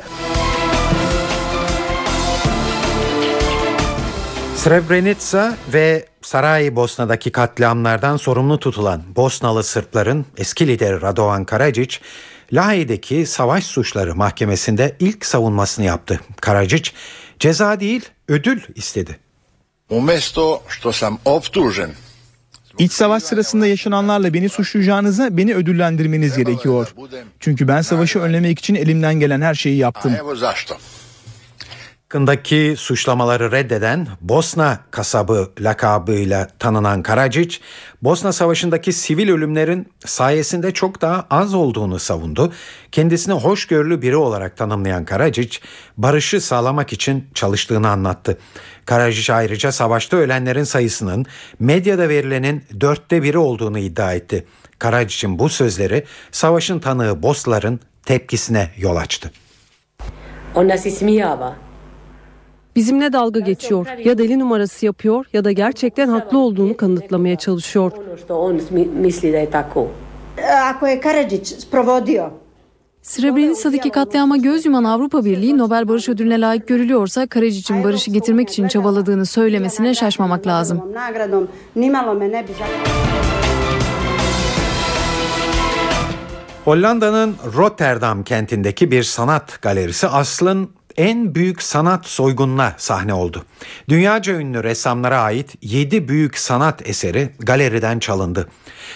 Srebrenica ve Saraybosna'daki katliamlardan sorumlu tutulan Bosnalı Sırpların eski lideri Radovan Karadzic, Lahey'deki savaş suçları mahkemesinde ilk savunmasını yaptı. Karadzic ceza değil ödül istedi. Umesto što sam optužen İç savaş sırasında yaşananlarla beni suçlayacağınıza beni ödüllendirmeniz gerekiyor. Çünkü ben savaşı önlemek için elimden gelen her şeyi yaptım. Hakkındaki suçlamaları reddeden Bosna kasabı lakabıyla tanınan Karadzic, Bosna Savaşı'ndaki sivil ölümlerin sayesinde çok daha az olduğunu savundu. Kendisini hoşgörülü biri olarak tanımlayan Karadzic, barışı sağlamak için çalıştığını anlattı. Karadzic ayrıca savaşta ölenlerin sayısının medyada verilenin dörtte biri olduğunu iddia etti. Karadzic'in bu sözleri savaşın tanığı Bosların tepkisine yol açtı. Ona se smijava. Bizimle dalga geçiyor. Ya deli numarası yapıyor ya da gerçekten haklı olduğunu kanıtlamaya çalışıyor. Srebrenica'daki katliama göz yuman Avrupa Birliği Nobel Barış Ödülüne layık görülüyorsa Karadzic'in barışı getirmek için çabaladığını söylemesine şaşmamak lazım. Hollanda'nın Rotterdam kentindeki bir sanat galerisi aslın en büyük sanat soygununa sahne oldu. Dünyaca ünlü ressamlara ait 7 büyük sanat eseri galeriden çalındı.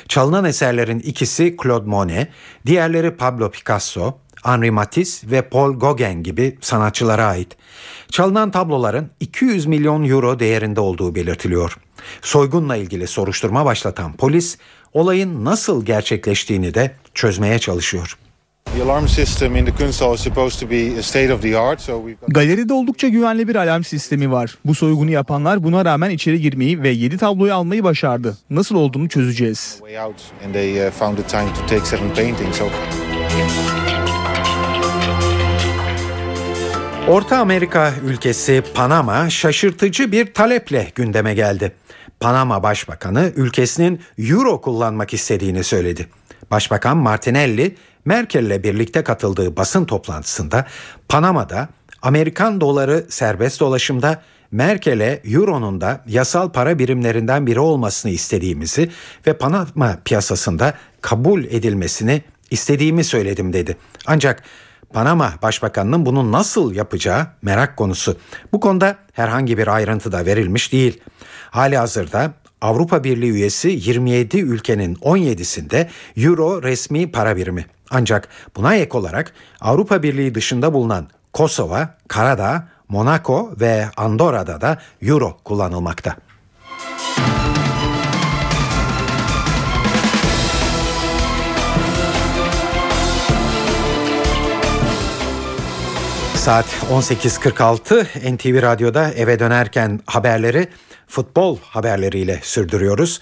Çalınan eserlerin ikisi Claude Monet, diğerleri Pablo Picasso, Henri Matisse ve Paul Gauguin gibi sanatçılara ait. Çalınan tabloların 200 milyon euro değerinde olduğu belirtiliyor. Soygunla ilgili soruşturma başlatan polis olayın nasıl gerçekleştiğini de çözmeye çalışıyor. Galeride oldukça güvenli bir alarm sistemi var. Bu soygunu yapanlar buna rağmen içeri girmeyi ve 7 tabloyu almayı başardı. Nasıl olduğunu çözeceğiz. Orta Amerika ülkesi Panama şaşırtıcı bir taleple gündeme geldi. Panama Başbakanı ülkesinin euro kullanmak istediğini söyledi. Başbakan Martinelli Merkel'le birlikte katıldığı basın toplantısında Panama'da Amerikan doları serbest dolaşımda Merkel'e Euro'nun da yasal para birimlerinden biri olmasını istediğimizi ve Panama piyasasında kabul edilmesini istediğimi söyledim dedi. Ancak Panama Başbakanının bunu nasıl yapacağı merak konusu. Bu konuda herhangi bir ayrıntı da verilmiş değil. Hali hazırda Avrupa Birliği üyesi 27 ülkenin 17'sinde euro resmi para birimi. Ancak buna ek olarak Avrupa Birliği dışında bulunan Kosova, Karadağ, Monaco ve Andorra'da da euro kullanılmakta. Saat 18.46 NTV Radyo'da eve dönerken haberleri futbol haberleriyle sürdürüyoruz.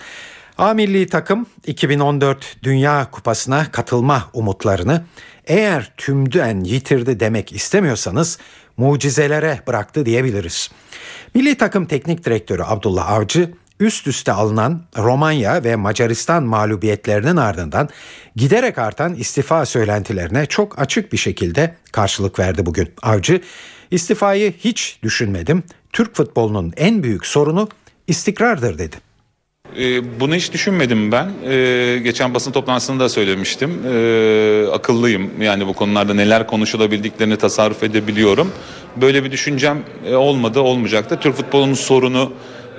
A milli takım 2014 Dünya Kupası'na katılma umutlarını eğer tümden yitirdi demek istemiyorsanız mucizelere bıraktı diyebiliriz. Milli takım teknik direktörü Abdullah Avcı üst üste alınan Romanya ve Macaristan mağlubiyetlerinin ardından giderek artan istifa söylentilerine çok açık bir şekilde karşılık verdi bugün. Avcı, istifayı hiç düşünmedim. Türk futbolunun en büyük sorunu istikrardır dedi. E, bunu hiç düşünmedim ben. E, geçen basın toplantısında da söylemiştim. E, akıllıyım yani bu konularda neler konuşulabildiklerini tasarruf edebiliyorum. Böyle bir düşüncem e, olmadı, olmayacak da. Türk futbolunun sorunu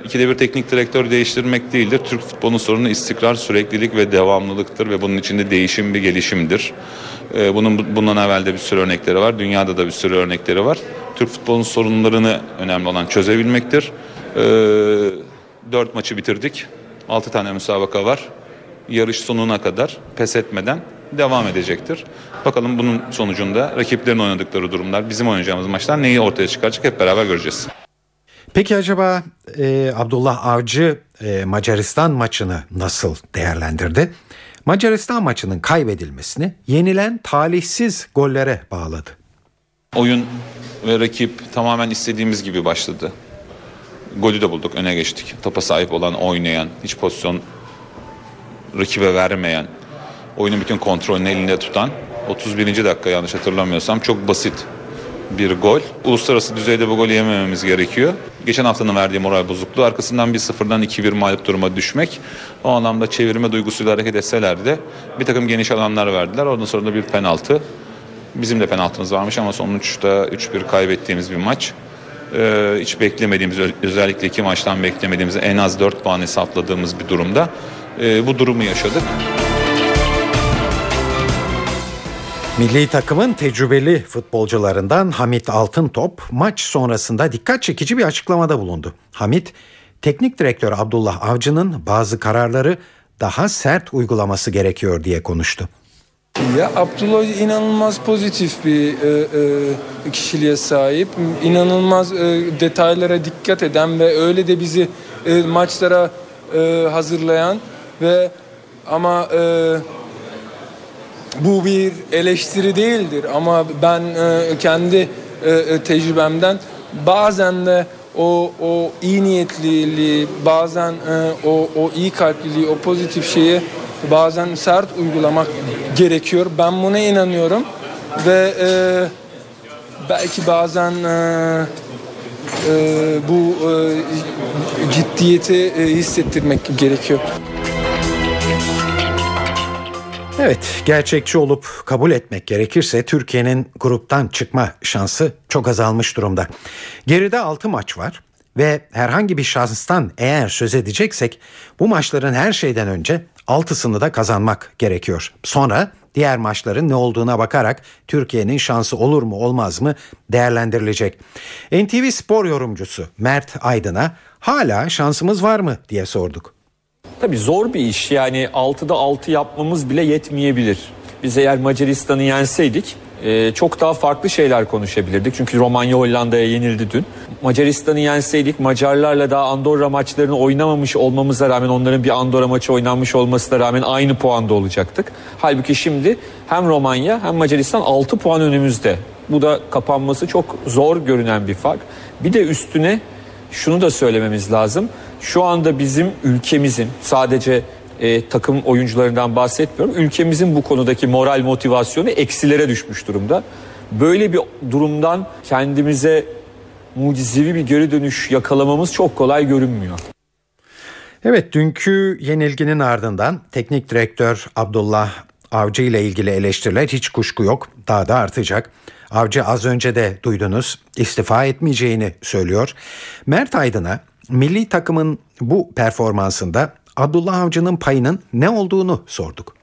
ikide bir teknik direktör değiştirmek değildir. Türk futbolunun sorunu istikrar, süreklilik ve devamlılıktır ve bunun içinde değişim bir gelişimdir. E, bunun bundan evvel de bir sürü örnekleri var. Dünyada da bir sürü örnekleri var. Türk futbolunun sorunlarını önemli olan çözebilmektir. Eee 4 maçı bitirdik. 6 tane müsabaka var. Yarış sonuna kadar pes etmeden devam edecektir. Bakalım bunun sonucunda rakiplerin oynadıkları durumlar, bizim oynayacağımız maçlar neyi ortaya çıkaracak hep beraber göreceğiz. Peki acaba e, Abdullah Avcı e, Macaristan maçını nasıl değerlendirdi? Macaristan maçının kaybedilmesini yenilen talihsiz gollere bağladı. Oyun ve rakip tamamen istediğimiz gibi başladı. Golü de bulduk, öne geçtik. Topa sahip olan, oynayan, hiç pozisyon rakibe vermeyen, oyunun bütün kontrolünü elinde tutan 31. dakika yanlış hatırlamıyorsam çok basit bir gol. Uluslararası düzeyde bu golü yemememiz gerekiyor. Geçen haftanın verdiği moral bozukluğu arkasından bir sıfırdan 2-1 mağlup duruma düşmek. O anlamda çevirme duygusuyla hareket etseler de bir takım geniş alanlar verdiler. Ondan sonra da bir penaltı. Bizim de penaltımız varmış ama sonuçta 3-1 kaybettiğimiz bir maç. Ee, hiç beklemediğimiz özellikle iki maçtan beklemediğimiz en az 4 puan hesapladığımız bir durumda ee, bu durumu yaşadık. Milli takımın tecrübeli futbolcularından Hamit Altıntop maç sonrasında dikkat çekici bir açıklamada bulundu. Hamit, teknik direktör Abdullah Avcı'nın bazı kararları daha sert uygulaması gerekiyor diye konuştu. Ya Abdullah inanılmaz pozitif bir e, e, kişiliğe sahip. İnanılmaz e, detaylara dikkat eden ve öyle de bizi e, maçlara e, hazırlayan ve ama e, bu bir eleştiri değildir ama ben e, kendi e, e, tecrübemden bazen de o o iyi niyetliliği, bazen e, o o iyi kalpliliği, o pozitif şeyi bazen sert uygulamak gerekiyor. Ben buna inanıyorum ve e, belki bazen e, e, bu e, ciddiyeti e, hissettirmek gerekiyor. Evet, gerçekçi olup kabul etmek gerekirse Türkiye'nin gruptan çıkma şansı çok azalmış durumda. Geride 6 maç var ve herhangi bir şanstan eğer söz edeceksek bu maçların her şeyden önce altısını da kazanmak gerekiyor. Sonra diğer maçların ne olduğuna bakarak Türkiye'nin şansı olur mu olmaz mı değerlendirilecek. NTV Spor yorumcusu Mert Aydın'a hala şansımız var mı diye sorduk. Tabii zor bir iş yani 6'da 6 yapmamız bile yetmeyebilir. Biz eğer Macaristan'ı yenseydik e, çok daha farklı şeyler konuşabilirdik. Çünkü Romanya Hollanda'ya yenildi dün. Macaristan'ı yenseydik Macarlarla daha Andorra maçlarını oynamamış olmamıza rağmen onların bir Andorra maçı oynanmış olmasına rağmen aynı puanda olacaktık. Halbuki şimdi hem Romanya hem Macaristan 6 puan önümüzde. Bu da kapanması çok zor görünen bir fark. Bir de üstüne şunu da söylememiz lazım. Şu anda bizim ülkemizin sadece e, takım oyuncularından bahsetmiyorum. Ülkemizin bu konudaki moral motivasyonu eksilere düşmüş durumda. Böyle bir durumdan kendimize mucizevi bir geri dönüş yakalamamız çok kolay görünmüyor. Evet dünkü yenilginin ardından teknik direktör Abdullah Avcı ile ilgili eleştiriler hiç kuşku yok daha da artacak. Avcı az önce de duydunuz istifa etmeyeceğini söylüyor. Mert Aydın'a milli takımın bu performansında Abdullah Avcı'nın payının ne olduğunu sorduk.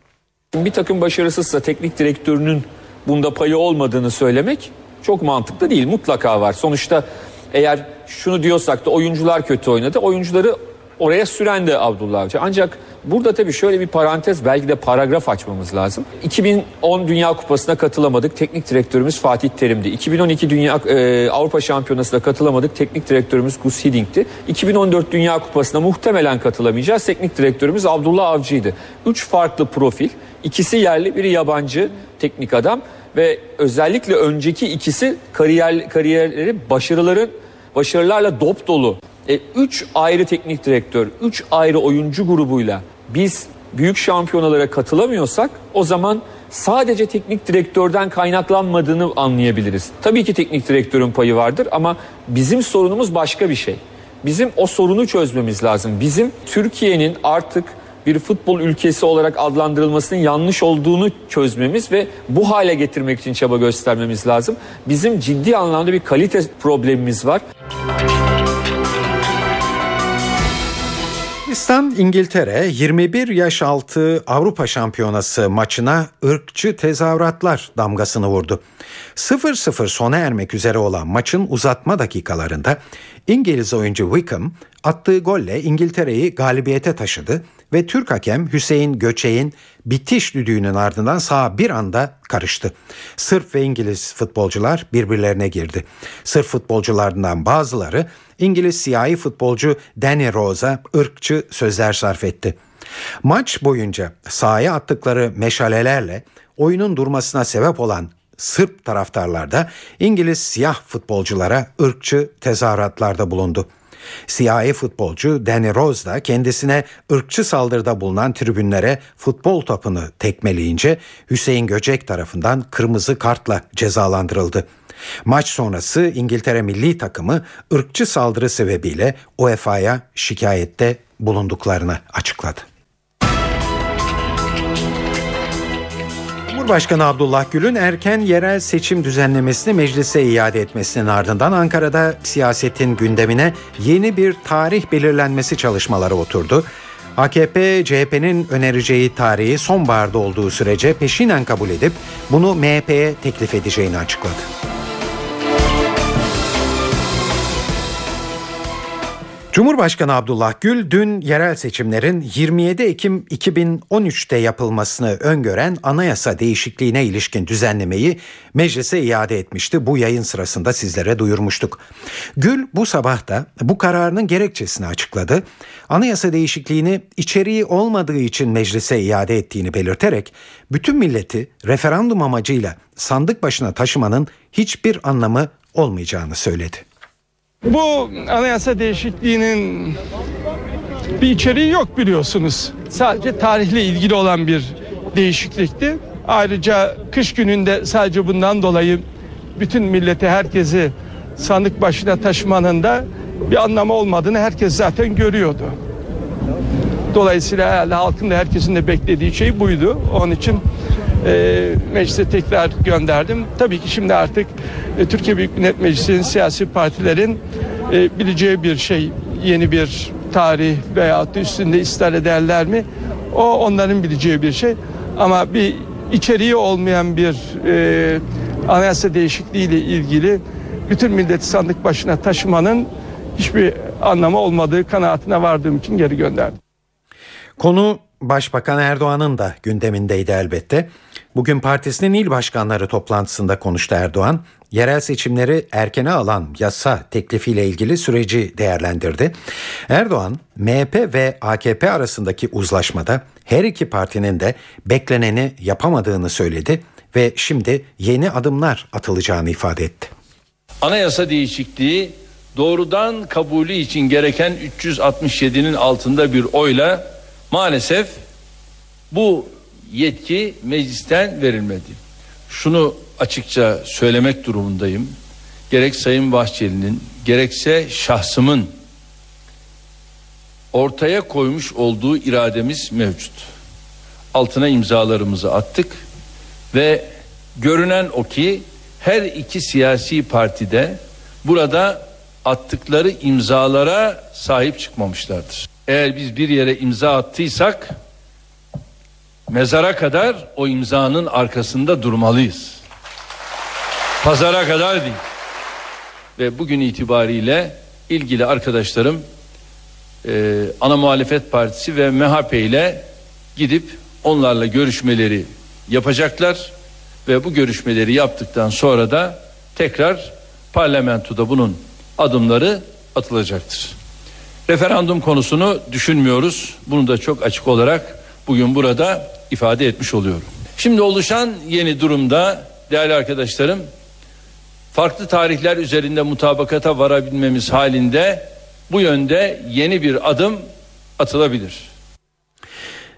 Bir takım başarısızsa teknik direktörünün bunda payı olmadığını söylemek çok mantıklı değil. Mutlaka var. Sonuçta eğer şunu diyorsak da oyuncular kötü oynadı. Oyuncuları oraya süren de Abdullah Avcı. Ancak burada tabii şöyle bir parantez belki de paragraf açmamız lazım. 2010 Dünya Kupası'na katılamadık. Teknik direktörümüz Fatih Terim'di. 2012 Dünya e, Avrupa Şampiyonası'na katılamadık. Teknik direktörümüz Gus Hidding'ti. 2014 Dünya Kupası'na muhtemelen katılamayacağız. Teknik direktörümüz Abdullah Avcı'ydı. Üç farklı profil. İkisi yerli, biri yabancı teknik adam ve özellikle önceki ikisi kariyer kariyerleri başarıların başarılarla dop dolu. E, üç ayrı teknik direktör, üç ayrı oyuncu grubuyla biz büyük şampiyonalara katılamıyorsak o zaman sadece teknik direktörden kaynaklanmadığını anlayabiliriz. Tabii ki teknik direktörün payı vardır ama bizim sorunumuz başka bir şey. Bizim o sorunu çözmemiz lazım. Bizim Türkiye'nin artık bir futbol ülkesi olarak adlandırılmasının yanlış olduğunu çözmemiz ve bu hale getirmek için çaba göstermemiz lazım. Bizim ciddi anlamda bir kalite problemimiz var. Yunanistan İngiltere 21 yaş altı Avrupa Şampiyonası maçına ırkçı tezahüratlar damgasını vurdu. 0-0 sona ermek üzere olan maçın uzatma dakikalarında İngiliz oyuncu Wickham attığı golle İngiltere'yi galibiyete taşıdı ve Türk hakem Hüseyin Göçek'in bitiş düdüğünün ardından sağ bir anda karıştı. Sırp ve İngiliz futbolcular birbirlerine girdi. Sırp futbolcularından bazıları İngiliz siyahi futbolcu Danny Rose'a ırkçı sözler sarf etti. Maç boyunca sahaya attıkları meşalelerle oyunun durmasına sebep olan Sırp taraftarlar da İngiliz siyah futbolculara ırkçı tezahüratlarda bulundu. Siyahi futbolcu Danny Rose da kendisine ırkçı saldırıda bulunan tribünlere futbol topunu tekmeleyince Hüseyin Göcek tarafından kırmızı kartla cezalandırıldı. Maç sonrası İngiltere milli takımı ırkçı saldırı sebebiyle UEFA'ya şikayette bulunduklarını açıkladı. Cumhurbaşkanı Abdullah Gül'ün erken yerel seçim düzenlemesini meclise iade etmesinin ardından Ankara'da siyasetin gündemine yeni bir tarih belirlenmesi çalışmaları oturdu. AKP, CHP'nin önereceği tarihi sonbaharda olduğu sürece peşinen kabul edip bunu MHP'ye teklif edeceğini açıkladı. Cumhurbaşkanı Abdullah Gül dün yerel seçimlerin 27 Ekim 2013'te yapılmasını öngören anayasa değişikliğine ilişkin düzenlemeyi meclise iade etmişti. Bu yayın sırasında sizlere duyurmuştuk. Gül bu sabah da bu kararının gerekçesini açıkladı. Anayasa değişikliğini içeriği olmadığı için meclise iade ettiğini belirterek bütün milleti referandum amacıyla sandık başına taşımanın hiçbir anlamı olmayacağını söyledi. Bu anayasa değişikliğinin bir içeriği yok biliyorsunuz. Sadece tarihle ilgili olan bir değişiklikti. Ayrıca kış gününde sadece bundan dolayı bütün milleti herkesi sandık başına taşımanın da bir anlamı olmadığını herkes zaten görüyordu. Dolayısıyla halkın da herkesin de beklediği şey buydu. Onun için e, meclise tekrar gönderdim. Tabii ki şimdi artık e, Türkiye Büyük Millet Meclisi'nin siyasi partilerin e, bileceği bir şey yeni bir tarih veya üstünde ısrar ederler mi? O onların bileceği bir şey. Ama bir içeriği olmayan bir e, anayasa değişikliği ile ilgili bütün milleti sandık başına taşımanın hiçbir anlamı olmadığı kanaatine vardığım için geri gönderdim. Konu Başbakan Erdoğan'ın da gündemindeydi elbette. Bugün partisinin il başkanları toplantısında konuştu Erdoğan. Yerel seçimleri erkene alan yasa teklifiyle ilgili süreci değerlendirdi. Erdoğan, MHP ve AKP arasındaki uzlaşmada her iki partinin de bekleneni yapamadığını söyledi ve şimdi yeni adımlar atılacağını ifade etti. Anayasa değişikliği doğrudan kabulü için gereken 367'nin altında bir oyla maalesef Bu yetki meclisten verilmedi. Şunu açıkça söylemek durumundayım. Gerek Sayın Bahçeli'nin gerekse şahsımın ortaya koymuş olduğu irademiz mevcut. Altına imzalarımızı attık ve görünen o ki her iki siyasi partide burada attıkları imzalara sahip çıkmamışlardır. Eğer biz bir yere imza attıysak mezara kadar o imzanın arkasında durmalıyız. Pazara kadar değil. Ve bugün itibariyle ilgili arkadaşlarım e, ana muhalefet partisi ve MHP ile gidip onlarla görüşmeleri yapacaklar ve bu görüşmeleri yaptıktan sonra da tekrar parlamentoda bunun adımları atılacaktır. Referandum konusunu düşünmüyoruz. Bunu da çok açık olarak bugün burada ifade etmiş oluyorum. Şimdi oluşan yeni durumda değerli arkadaşlarım farklı tarihler üzerinde mutabakata varabilmemiz halinde bu yönde yeni bir adım atılabilir.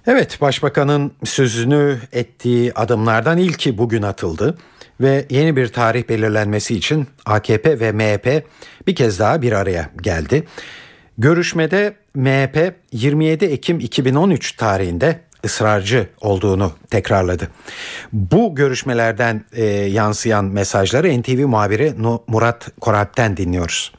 Evet, Başbakanın sözünü ettiği adımlardan ilki bugün atıldı ve yeni bir tarih belirlenmesi için AKP ve MHP bir kez daha bir araya geldi. Görüşmede MHP 27 Ekim 2013 tarihinde ısrarcı olduğunu tekrarladı. Bu görüşmelerden e, yansıyan mesajları NTV muhabiri Murat Koralp'ten dinliyoruz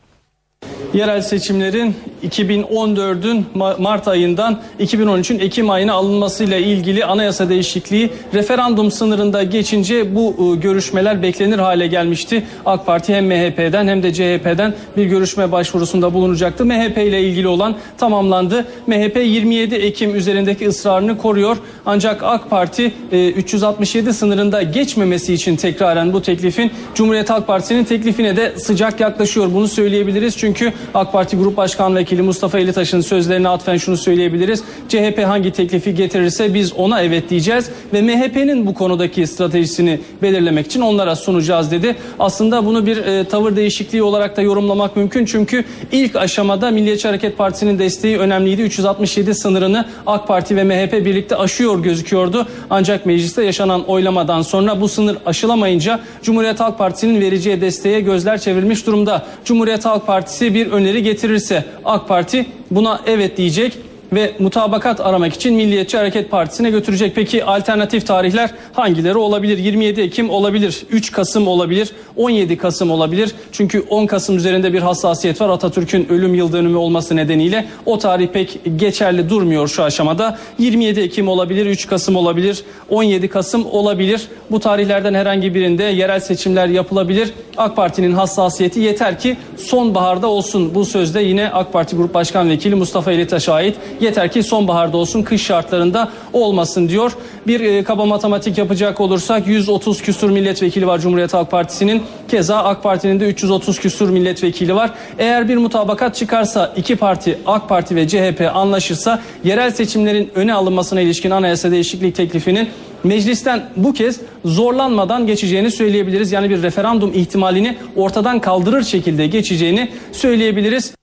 yerel seçimlerin 2014'ün Mart ayından 2013'ün Ekim ayına alınmasıyla ilgili anayasa değişikliği referandum sınırında geçince bu e, görüşmeler beklenir hale gelmişti. AK Parti hem MHP'den hem de CHP'den bir görüşme başvurusunda bulunacaktı. MHP ile ilgili olan tamamlandı. MHP 27 Ekim üzerindeki ısrarını koruyor. Ancak AK Parti 367 e, sınırında geçmemesi için tekraren bu teklifin Cumhuriyet Halk Partisi'nin teklifine de sıcak yaklaşıyor. Bunu söyleyebiliriz çünkü AK Parti Grup Başkan Vekili Mustafa Elitaş'ın sözlerine atfen şunu söyleyebiliriz. CHP hangi teklifi getirirse biz ona evet diyeceğiz ve MHP'nin bu konudaki stratejisini belirlemek için onlara sunacağız dedi. Aslında bunu bir e, tavır değişikliği olarak da yorumlamak mümkün çünkü ilk aşamada Milliyetçi Hareket Partisi'nin desteği önemliydi. 367 sınırını AK Parti ve MHP birlikte aşıyor gözüküyordu. Ancak mecliste yaşanan oylamadan sonra bu sınır aşılamayınca Cumhuriyet Halk Partisi'nin vereceği desteğe gözler çevrilmiş durumda. Cumhuriyet Halk Partisi bir öneri getirirse AK Parti buna evet diyecek ve mutabakat aramak için Milliyetçi Hareket Partisi'ne götürecek. Peki alternatif tarihler hangileri olabilir? 27 Ekim olabilir, 3 Kasım olabilir, 17 Kasım olabilir. Çünkü 10 Kasım üzerinde bir hassasiyet var. Atatürk'ün ölüm yıl dönümü olması nedeniyle o tarih pek geçerli durmuyor şu aşamada. 27 Ekim olabilir, 3 Kasım olabilir, 17 Kasım olabilir. Bu tarihlerden herhangi birinde yerel seçimler yapılabilir. AK Parti'nin hassasiyeti yeter ki sonbaharda olsun. Bu sözde yine AK Parti Grup Başkan Vekili Mustafa Elitaş'a ait. Yeter ki sonbaharda olsun, kış şartlarında olmasın diyor. Bir e, kaba matematik yapacak olursak 130 küsur milletvekili var Cumhuriyet Halk Partisi'nin. Keza AK Parti'nin de 330 küsur milletvekili var. Eğer bir mutabakat çıkarsa iki parti AK Parti ve CHP anlaşırsa yerel seçimlerin öne alınmasına ilişkin anayasa değişiklik teklifinin meclisten bu kez zorlanmadan geçeceğini söyleyebiliriz. Yani bir referandum ihtimalini ortadan kaldırır şekilde geçeceğini söyleyebiliriz.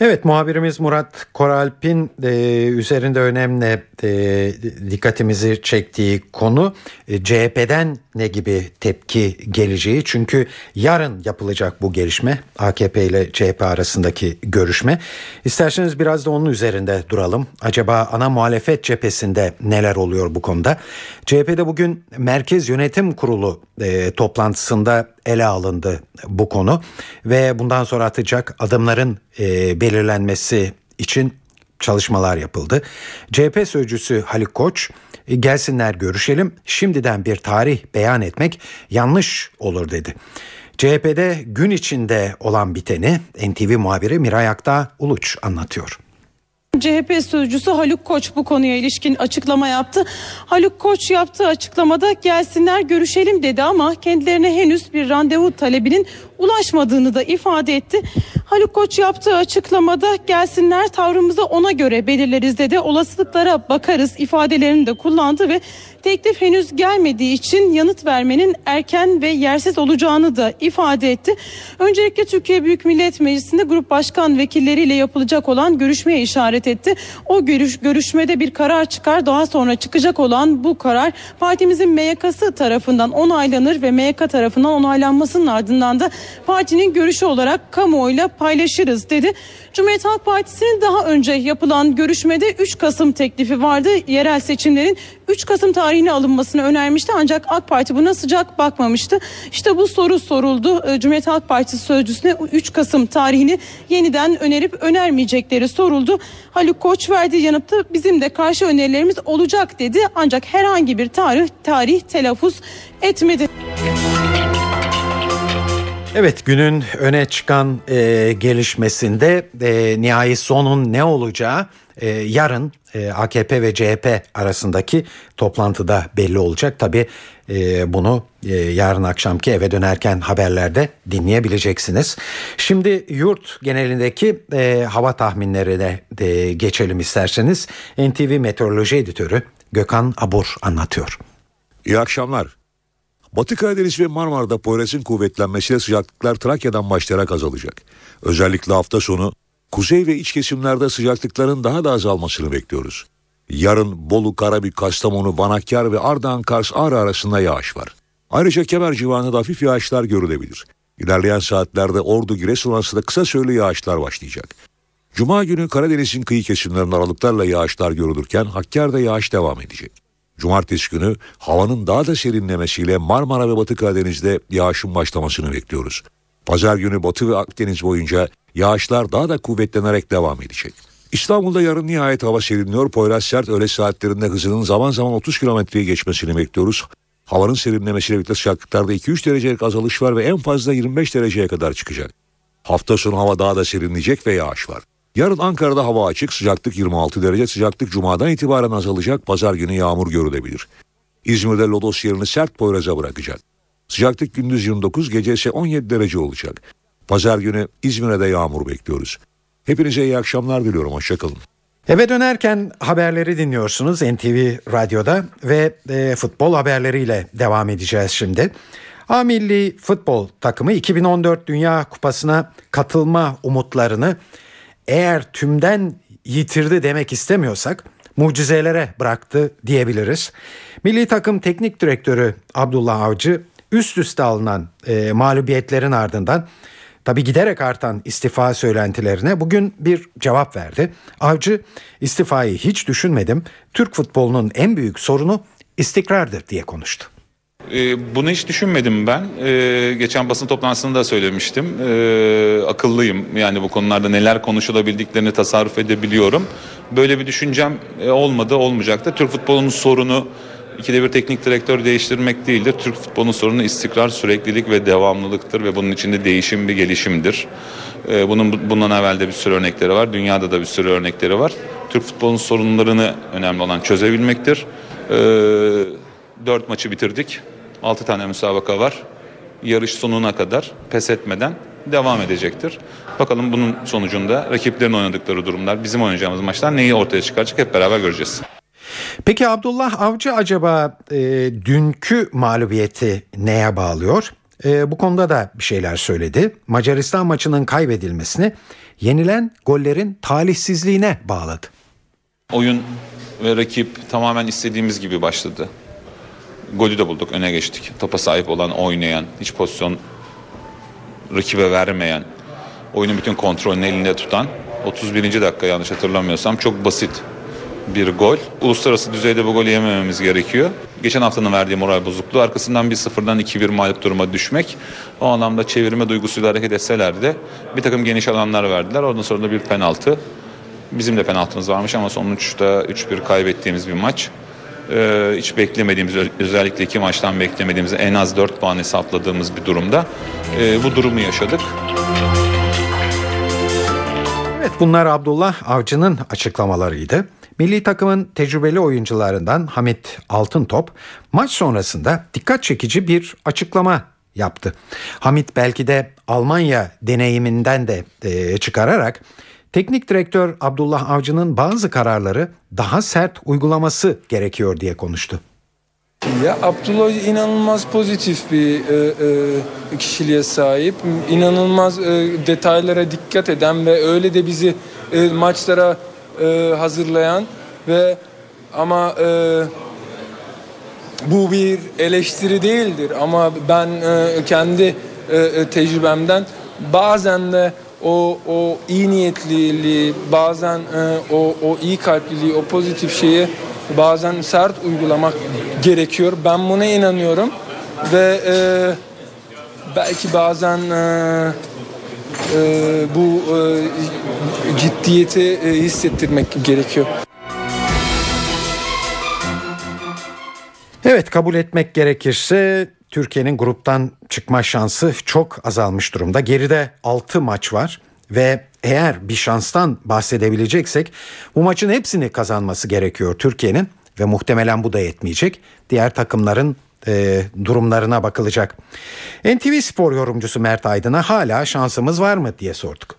Evet muhabirimiz Murat Koralp'in e, üzerinde önemli e, dikkatimizi çektiği konu e, CHP'den ne gibi tepki geleceği. Çünkü yarın yapılacak bu gelişme AKP ile CHP arasındaki görüşme. İsterseniz biraz da onun üzerinde duralım. Acaba ana muhalefet cephesinde neler oluyor bu konuda? CHP'de bugün Merkez Yönetim Kurulu e, toplantısında ele alındı bu konu ve bundan sonra atacak adımların e, belirlenmesi için çalışmalar yapıldı. CHP sözcüsü Haluk Koç e, gelsinler görüşelim şimdiden bir tarih beyan etmek yanlış olur dedi. CHP'de gün içinde olan biteni NTV muhabiri Miray Akta Uluç anlatıyor. CHP sözcüsü Haluk Koç bu konuya ilişkin açıklama yaptı. Haluk Koç yaptığı açıklamada gelsinler görüşelim dedi ama kendilerine henüz bir randevu talebinin ulaşmadığını da ifade etti. Haluk Koç yaptığı açıklamada gelsinler tavrımızı ona göre belirleriz dedi. Olasılıklara bakarız ifadelerini de kullandı ve teklif henüz gelmediği için yanıt vermenin erken ve yersiz olacağını da ifade etti. Öncelikle Türkiye Büyük Millet Meclisi'nde grup başkan vekilleriyle yapılacak olan görüşmeye işaret etti. O görüş, görüşmede bir karar çıkar. Daha sonra çıkacak olan bu karar partimizin MYK'sı tarafından onaylanır ve MYK tarafından onaylanmasının ardından da partinin görüşü olarak kamuoyuyla paylaşırız dedi. Cumhuriyet Halk Partisi'nin daha önce yapılan görüşmede 3 Kasım teklifi vardı. Yerel seçimlerin 3 Kasım tarihine alınmasını önermişti ancak AK Parti buna sıcak bakmamıştı. İşte bu soru soruldu. Ee, Cumhuriyet Halk Partisi sözcüsüne 3 Kasım tarihini yeniden önerip önermeyecekleri soruldu. Haluk Koç verdiği yanıtta bizim de karşı önerilerimiz olacak dedi. Ancak herhangi bir tarih tarih telaffuz etmedi. Evet günün öne çıkan e, gelişmesinde e, nihai sonun ne olacağı e, yarın e, AKP ve CHP arasındaki toplantıda belli olacak. Tabi e, bunu e, yarın akşamki eve dönerken haberlerde dinleyebileceksiniz. Şimdi yurt genelindeki e, hava tahminlerine de geçelim isterseniz. NTV Meteoroloji Editörü Gökhan Abur anlatıyor. İyi akşamlar. Batı Karadeniz ve Marmara'da Poyraz'ın kuvvetlenmesiyle sıcaklıklar Trakya'dan başlayarak azalacak. Özellikle hafta sonu kuzey ve iç kesimlerde sıcaklıkların daha da azalmasını bekliyoruz. Yarın Bolu, Karabük, Kastamonu, Banakkar ve Ardahan, Kars, Ağrı arasında yağış var. Ayrıca Kemer civarında da hafif yağışlar görülebilir. İlerleyen saatlerde Ordu, Giresun arasında kısa süreli yağışlar başlayacak. Cuma günü Karadeniz'in kıyı kesimlerinde aralıklarla yağışlar görülürken Hakkari'de yağış devam edecek. Cumartesi günü havanın daha da serinlemesiyle Marmara ve Batı Karadeniz'de yağışın başlamasını bekliyoruz. Pazar günü Batı ve Akdeniz boyunca yağışlar daha da kuvvetlenerek devam edecek. İstanbul'da yarın nihayet hava serinliyor. Poyraz sert öğle saatlerinde hızının zaman zaman 30 kilometreye geçmesini bekliyoruz. Havanın serinlemesiyle birlikte sıcaklıklarda 2-3 derecelik azalış var ve en fazla 25 dereceye kadar çıkacak. Hafta sonu hava daha da serinleyecek ve yağış var. Yarın Ankara'da hava açık, sıcaklık 26 derece, sıcaklık cumadan itibaren azalacak, pazar günü yağmur görülebilir. İzmir'de lodos yerini sert poyraza bırakacak. Sıcaklık gündüz 29, gece ise 17 derece olacak. Pazar günü İzmir'e de yağmur bekliyoruz. Hepinize iyi akşamlar diliyorum, hoşçakalın. Eve dönerken haberleri dinliyorsunuz NTV Radyo'da ve e, futbol haberleriyle devam edeceğiz şimdi. A milli futbol takımı 2014 Dünya Kupası'na katılma umutlarını eğer tümden yitirdi demek istemiyorsak mucizelere bıraktı diyebiliriz. Milli takım teknik direktörü Abdullah Avcı üst üste alınan e, mağlubiyetlerin ardından tabi giderek artan istifa söylentilerine bugün bir cevap verdi. Avcı istifayı hiç düşünmedim. Türk futbolunun en büyük sorunu istikrardır diye konuştu. Ee, bunu hiç düşünmedim ben. Ee, geçen basın toplantısında da söylemiştim. Ee, akıllıyım. Yani bu konularda neler konuşulabildiklerini tasarruf edebiliyorum. Böyle bir düşüncem e, olmadı, olmayacak da. Türk futbolunun sorunu ikide bir teknik direktör değiştirmek değildir. Türk futbolunun sorunu istikrar, süreklilik ve devamlılıktır ve bunun içinde değişim bir gelişimdir. Bunun bundan evvel de bir sürü örnekleri var. Dünyada da bir sürü örnekleri var. Türk futbolunun sorunlarını önemli olan çözebilmektir. Ee, dört maçı bitirdik. 6 tane müsabaka var. Yarış sonuna kadar pes etmeden devam edecektir. Bakalım bunun sonucunda rakiplerin oynadıkları durumlar, bizim oynayacağımız maçlar neyi ortaya çıkaracak hep beraber göreceğiz. Peki Abdullah Avcı acaba e, dünkü mağlubiyeti neye bağlıyor? E, bu konuda da bir şeyler söyledi. Macaristan maçının kaybedilmesini yenilen gollerin talihsizliğine bağladı. Oyun ve rakip tamamen istediğimiz gibi başladı. Golü de bulduk, öne geçtik. Topa sahip olan, oynayan, hiç pozisyon rakibe vermeyen, oyunun bütün kontrolünü elinde tutan 31. dakika yanlış hatırlamıyorsam çok basit bir gol. Uluslararası düzeyde bu golü yemememiz gerekiyor. Geçen haftanın verdiği moral bozukluğu arkasından bir sıfırdan 2-1 mağlup duruma düşmek. O anlamda çevirme duygusuyla hareket etseler de bir takım geniş alanlar verdiler. Ondan sonra da bir penaltı. Bizim de penaltımız varmış ama sonuçta 3-1 kaybettiğimiz bir maç. Ee, hiç beklemediğimiz özellikle iki maçtan beklemediğimiz en az 4 puan hesapladığımız bir durumda e, bu durumu yaşadık. Evet bunlar Abdullah Avcı'nın açıklamalarıydı. Milli takımın tecrübeli oyuncularından Hamit Altıntop maç sonrasında dikkat çekici bir açıklama yaptı. Hamit belki de Almanya deneyiminden de e, çıkararak teknik direktör Abdullah Avcı'nın bazı kararları daha sert uygulaması gerekiyor diye konuştu. Ya Abdullah inanılmaz pozitif bir e, e, kişiliğe sahip. İnanılmaz e, detaylara dikkat eden ve öyle de bizi e, maçlara e, hazırlayan ve ama e, bu bir eleştiri değildir ama ben e, kendi e, e tecrübemden bazen de o o iyi niyetliliği, bazen e, o o iyi kalpliliği, o pozitif şeyi bazen sert uygulamak gerekiyor. Ben buna inanıyorum ve e, belki bazen e, e, bu e, ciddiyeti e, hissettirmek gerekiyor. Evet kabul etmek gerekirse Türkiye'nin gruptan çıkma şansı çok azalmış durumda. Geride 6 maç var ve eğer bir şanstan bahsedebileceksek bu maçın hepsini kazanması gerekiyor Türkiye'nin ve muhtemelen bu da yetmeyecek. Diğer takımların e, durumlarına bakılacak. NTV Spor yorumcusu Mert Aydın'a hala şansımız var mı diye sorduk.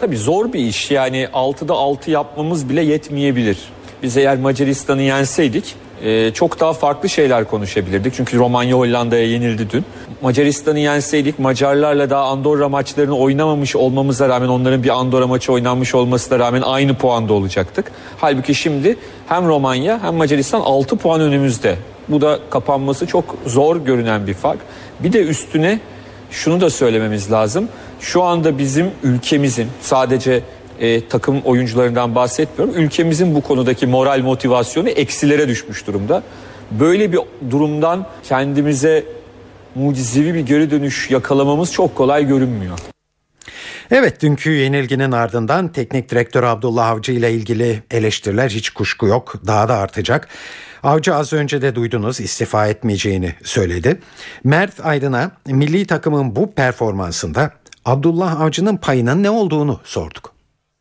Tabii zor bir iş yani 6'da 6 yapmamız bile yetmeyebilir. Biz eğer Macaristan'ı yenseydik e, çok daha farklı şeyler konuşabilirdik. Çünkü Romanya Hollanda'ya yenildi dün. Macaristan'ı yenseydik Macarlarla daha Andorra maçlarını oynamamış olmamıza rağmen onların bir Andorra maçı oynanmış olmasına rağmen aynı puanda olacaktık. Halbuki şimdi hem Romanya hem Macaristan 6 puan önümüzde. Bu da kapanması çok zor görünen bir fark. Bir de üstüne şunu da söylememiz lazım. Şu anda bizim ülkemizin sadece e, takım oyuncularından bahsetmiyorum. Ülkemizin bu konudaki moral motivasyonu eksilere düşmüş durumda. Böyle bir durumdan kendimize mucizevi bir geri dönüş yakalamamız çok kolay görünmüyor. Evet dünkü yenilginin ardından teknik direktör Abdullah Avcı ile ilgili eleştiriler hiç kuşku yok daha da artacak. Avcı az önce de duydunuz istifa etmeyeceğini söyledi. Mert Aydın'a milli takımın bu performansında Abdullah Avcı'nın payının ne olduğunu sorduk.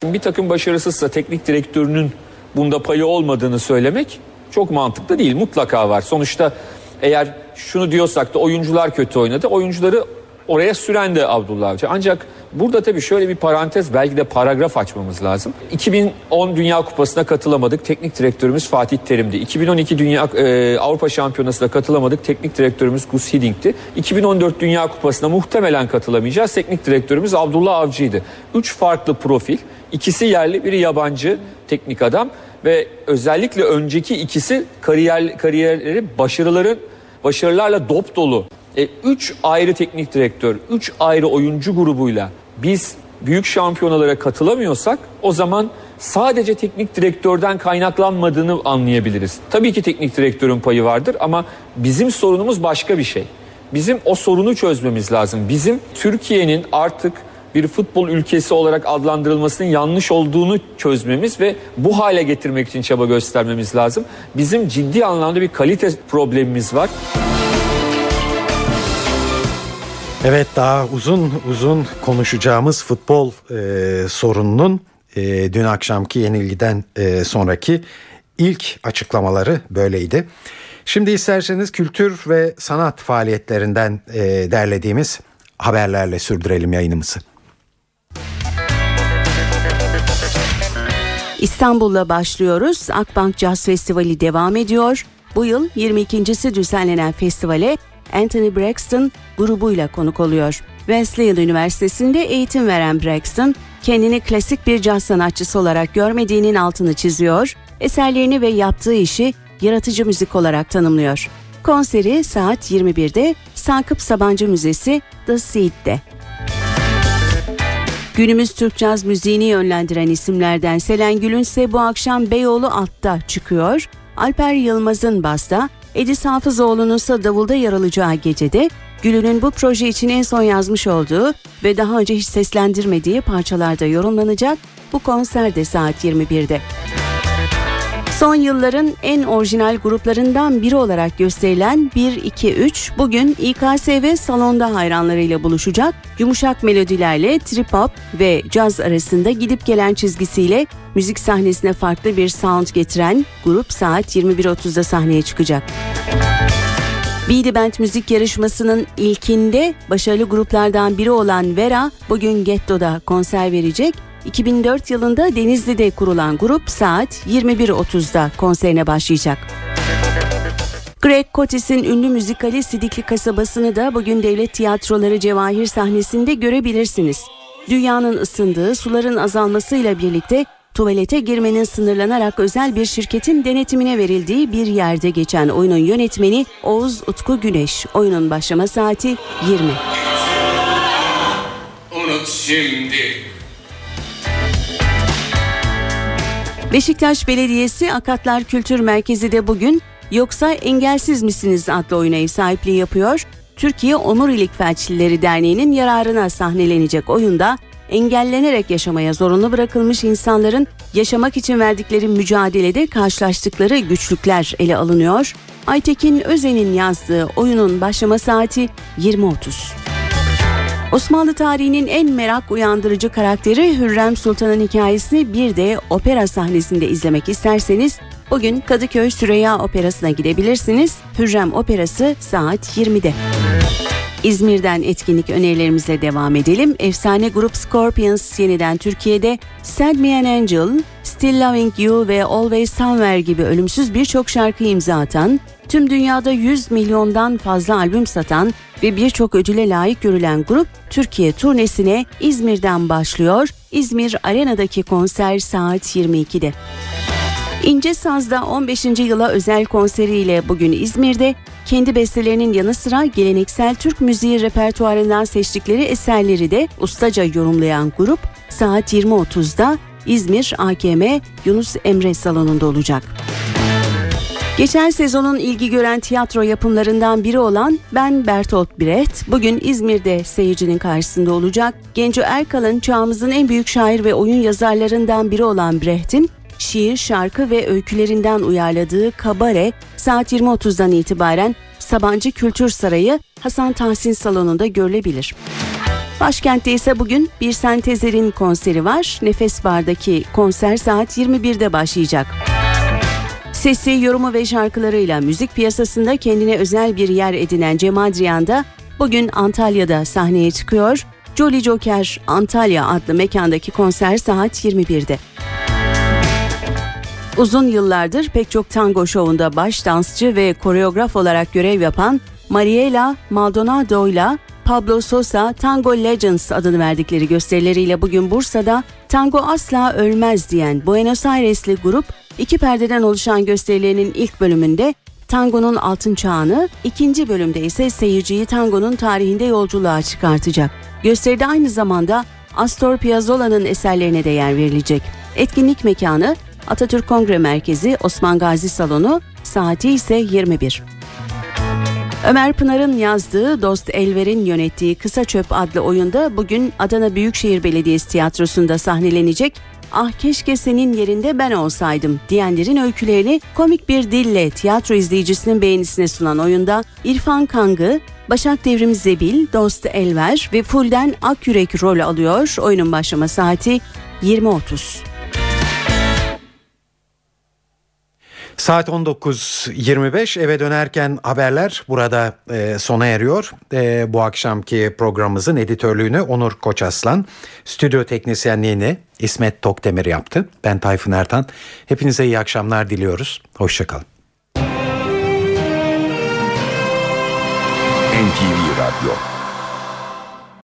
Bir takım başarısızsa teknik direktörünün bunda payı olmadığını söylemek çok mantıklı değil. Mutlaka var. Sonuçta eğer şunu diyorsak da oyuncular kötü oynadı. Oyuncuları oraya süren de Abdullah Avcı. Ancak burada tabii şöyle bir parantez belki de paragraf açmamız lazım. 2010 Dünya Kupası'na katılamadık. Teknik direktörümüz Fatih Terim'di. 2012 Dünya e, Avrupa Şampiyonası'na katılamadık. Teknik direktörümüz Gus Hidding'ti. 2014 Dünya Kupası'na muhtemelen katılamayacağız. Teknik direktörümüz Abdullah Avcı'ydı. Üç farklı profil. İkisi yerli, biri yabancı teknik adam ve özellikle önceki ikisi kariyer kariyerleri başarıların başarılarla dop dolu. E, üç ayrı teknik direktör, üç ayrı oyuncu grubuyla biz büyük şampiyonalara katılamıyorsak o zaman sadece teknik direktörden kaynaklanmadığını anlayabiliriz. Tabii ki teknik direktörün payı vardır ama bizim sorunumuz başka bir şey. Bizim o sorunu çözmemiz lazım. Bizim Türkiye'nin artık bir futbol ülkesi olarak adlandırılmasının yanlış olduğunu çözmemiz ve bu hale getirmek için çaba göstermemiz lazım. Bizim ciddi anlamda bir kalite problemimiz var. Evet daha uzun uzun konuşacağımız futbol e, sorununun e, dün akşamki yenilgiden e, sonraki ilk açıklamaları böyleydi. Şimdi isterseniz kültür ve sanat faaliyetlerinden e, derlediğimiz haberlerle sürdürelim yayınımızı. İstanbul'la başlıyoruz. Akbank Jazz Festivali devam ediyor. Bu yıl 22.si düzenlenen festivale Anthony Braxton grubuyla konuk oluyor. Wesleyan Üniversitesi'nde eğitim veren Braxton, kendini klasik bir caz sanatçısı olarak görmediğinin altını çiziyor, eserlerini ve yaptığı işi yaratıcı müzik olarak tanımlıyor. Konseri saat 21'de Sakıp Sabancı Müzesi The Seed'de. Günümüz Türk caz müziğini yönlendiren isimlerden Selen Gül'ün ise bu akşam Beyoğlu Alt'ta çıkıyor. Alper Yılmaz'ın basta, Edis Hafızoğlu'nun ise davulda yer alacağı gecede Gül'ünün bu proje için en son yazmış olduğu ve daha önce hiç seslendirmediği parçalarda yorumlanacak bu konser de saat 21'de. Son yılların en orijinal gruplarından biri olarak gösterilen 1-2-3 bugün İKSV salonda hayranlarıyla buluşacak. Yumuşak melodilerle trip hop ve caz arasında gidip gelen çizgisiyle müzik sahnesine farklı bir sound getiren grup saat 21.30'da sahneye çıkacak. Beady Band müzik yarışmasının ilkinde başarılı gruplardan biri olan Vera bugün Getto'da konser verecek. 2004 yılında Denizli'de kurulan grup saat 21.30'da konserine başlayacak. Greg Cotis'in ünlü müzikali Sidikli kasabasını da bugün devlet tiyatroları Cevahir sahnesinde görebilirsiniz. Dünyanın ısındığı, suların azalmasıyla birlikte tuvalete girmenin sınırlanarak özel bir şirketin denetimine verildiği bir yerde geçen oyunun yönetmeni Oğuz Utku Güneş. Oyunun başlama saati 20. Unut şimdi. Beşiktaş Belediyesi Akatlar Kültür Merkezi de bugün Yoksa Engelsiz Misiniz adlı oyuna ev sahipliği yapıyor. Türkiye Omurilik Felçlileri Derneği'nin yararına sahnelenecek oyunda engellenerek yaşamaya zorunlu bırakılmış insanların yaşamak için verdikleri mücadelede karşılaştıkları güçlükler ele alınıyor. Aytekin Özen'in yazdığı oyunun başlama saati 20.30. Osmanlı tarihinin en merak uyandırıcı karakteri Hürrem Sultan'ın hikayesini bir de opera sahnesinde izlemek isterseniz bugün Kadıköy Süreyya Operası'na gidebilirsiniz. Hürrem Operası saat 20'de. İzmir'den etkinlik önerilerimizle devam edelim. Efsane grup Scorpions yeniden Türkiye'de Send Me An Angel, Still Loving You ve Always Somewhere gibi ölümsüz birçok şarkı imza atan, tüm dünyada 100 milyondan fazla albüm satan ve birçok ödüle layık görülen grup Türkiye turnesine İzmir'den başlıyor. İzmir Arena'daki konser saat 22'de. İnce Saz'da 15. yıla özel konseriyle bugün İzmir'de kendi bestelerinin yanı sıra geleneksel Türk müziği repertuarından seçtikleri eserleri de ustaca yorumlayan grup saat 20.30'da İzmir AKM Yunus Emre Salonu'nda olacak. Geçen sezonun ilgi gören tiyatro yapımlarından biri olan Ben Bertolt Brecht bugün İzmir'de seyircinin karşısında olacak. Genco Erkal'ın çağımızın en büyük şair ve oyun yazarlarından biri olan Brecht'in şiir, şarkı ve öykülerinden uyarladığı Kabare saat 20.30'dan itibaren Sabancı Kültür Sarayı Hasan Tahsin Salonu'nda görülebilir. Başkentte ise bugün bir sentezlerin konseri var. Nefes Bar'daki konser saat 21'de başlayacak. Sesi, yorumu ve şarkılarıyla müzik piyasasında kendine özel bir yer edinen Cem Adrian da bugün Antalya'da sahneye çıkıyor. Jolly Joker Antalya adlı mekandaki konser saat 21'de. Uzun yıllardır pek çok tango şovunda baş dansçı ve koreograf olarak görev yapan Mariela Maldonado ile Pablo Sosa Tango Legends adını verdikleri gösterileriyle bugün Bursa'da Tango asla ölmez diyen Buenos Airesli grup iki perdeden oluşan gösterilerinin ilk bölümünde tangonun altın çağını, ikinci bölümde ise seyirciyi tangonun tarihinde yolculuğa çıkartacak. Gösteride aynı zamanda Astor Piazzolla'nın eserlerine de yer verilecek. Etkinlik mekanı Atatürk Kongre Merkezi Osman Gazi Salonu, saati ise 21. Ömer Pınar'ın yazdığı, Dost Elver'in yönettiği Kısa Çöp adlı oyunda bugün Adana Büyükşehir Belediyesi Tiyatrosu'nda sahnelenecek ah keşke senin yerinde ben olsaydım diyenlerin öykülerini komik bir dille tiyatro izleyicisinin beğenisine sunan oyunda İrfan Kangı, Başak Devrim Zebil, Dost Elver ve Fulden Akyürek rol alıyor. Oyunun başlama saati 20.30. Saat 19.25 eve dönerken haberler burada e, sona eriyor. E, bu akşamki programımızın editörlüğünü Onur Koçaslan, stüdyo teknisyenliğini İsmet Tokdemir yaptı. Ben Tayfun Ertan. Hepinize iyi akşamlar diliyoruz. Hoşçakalın. NTV Radyo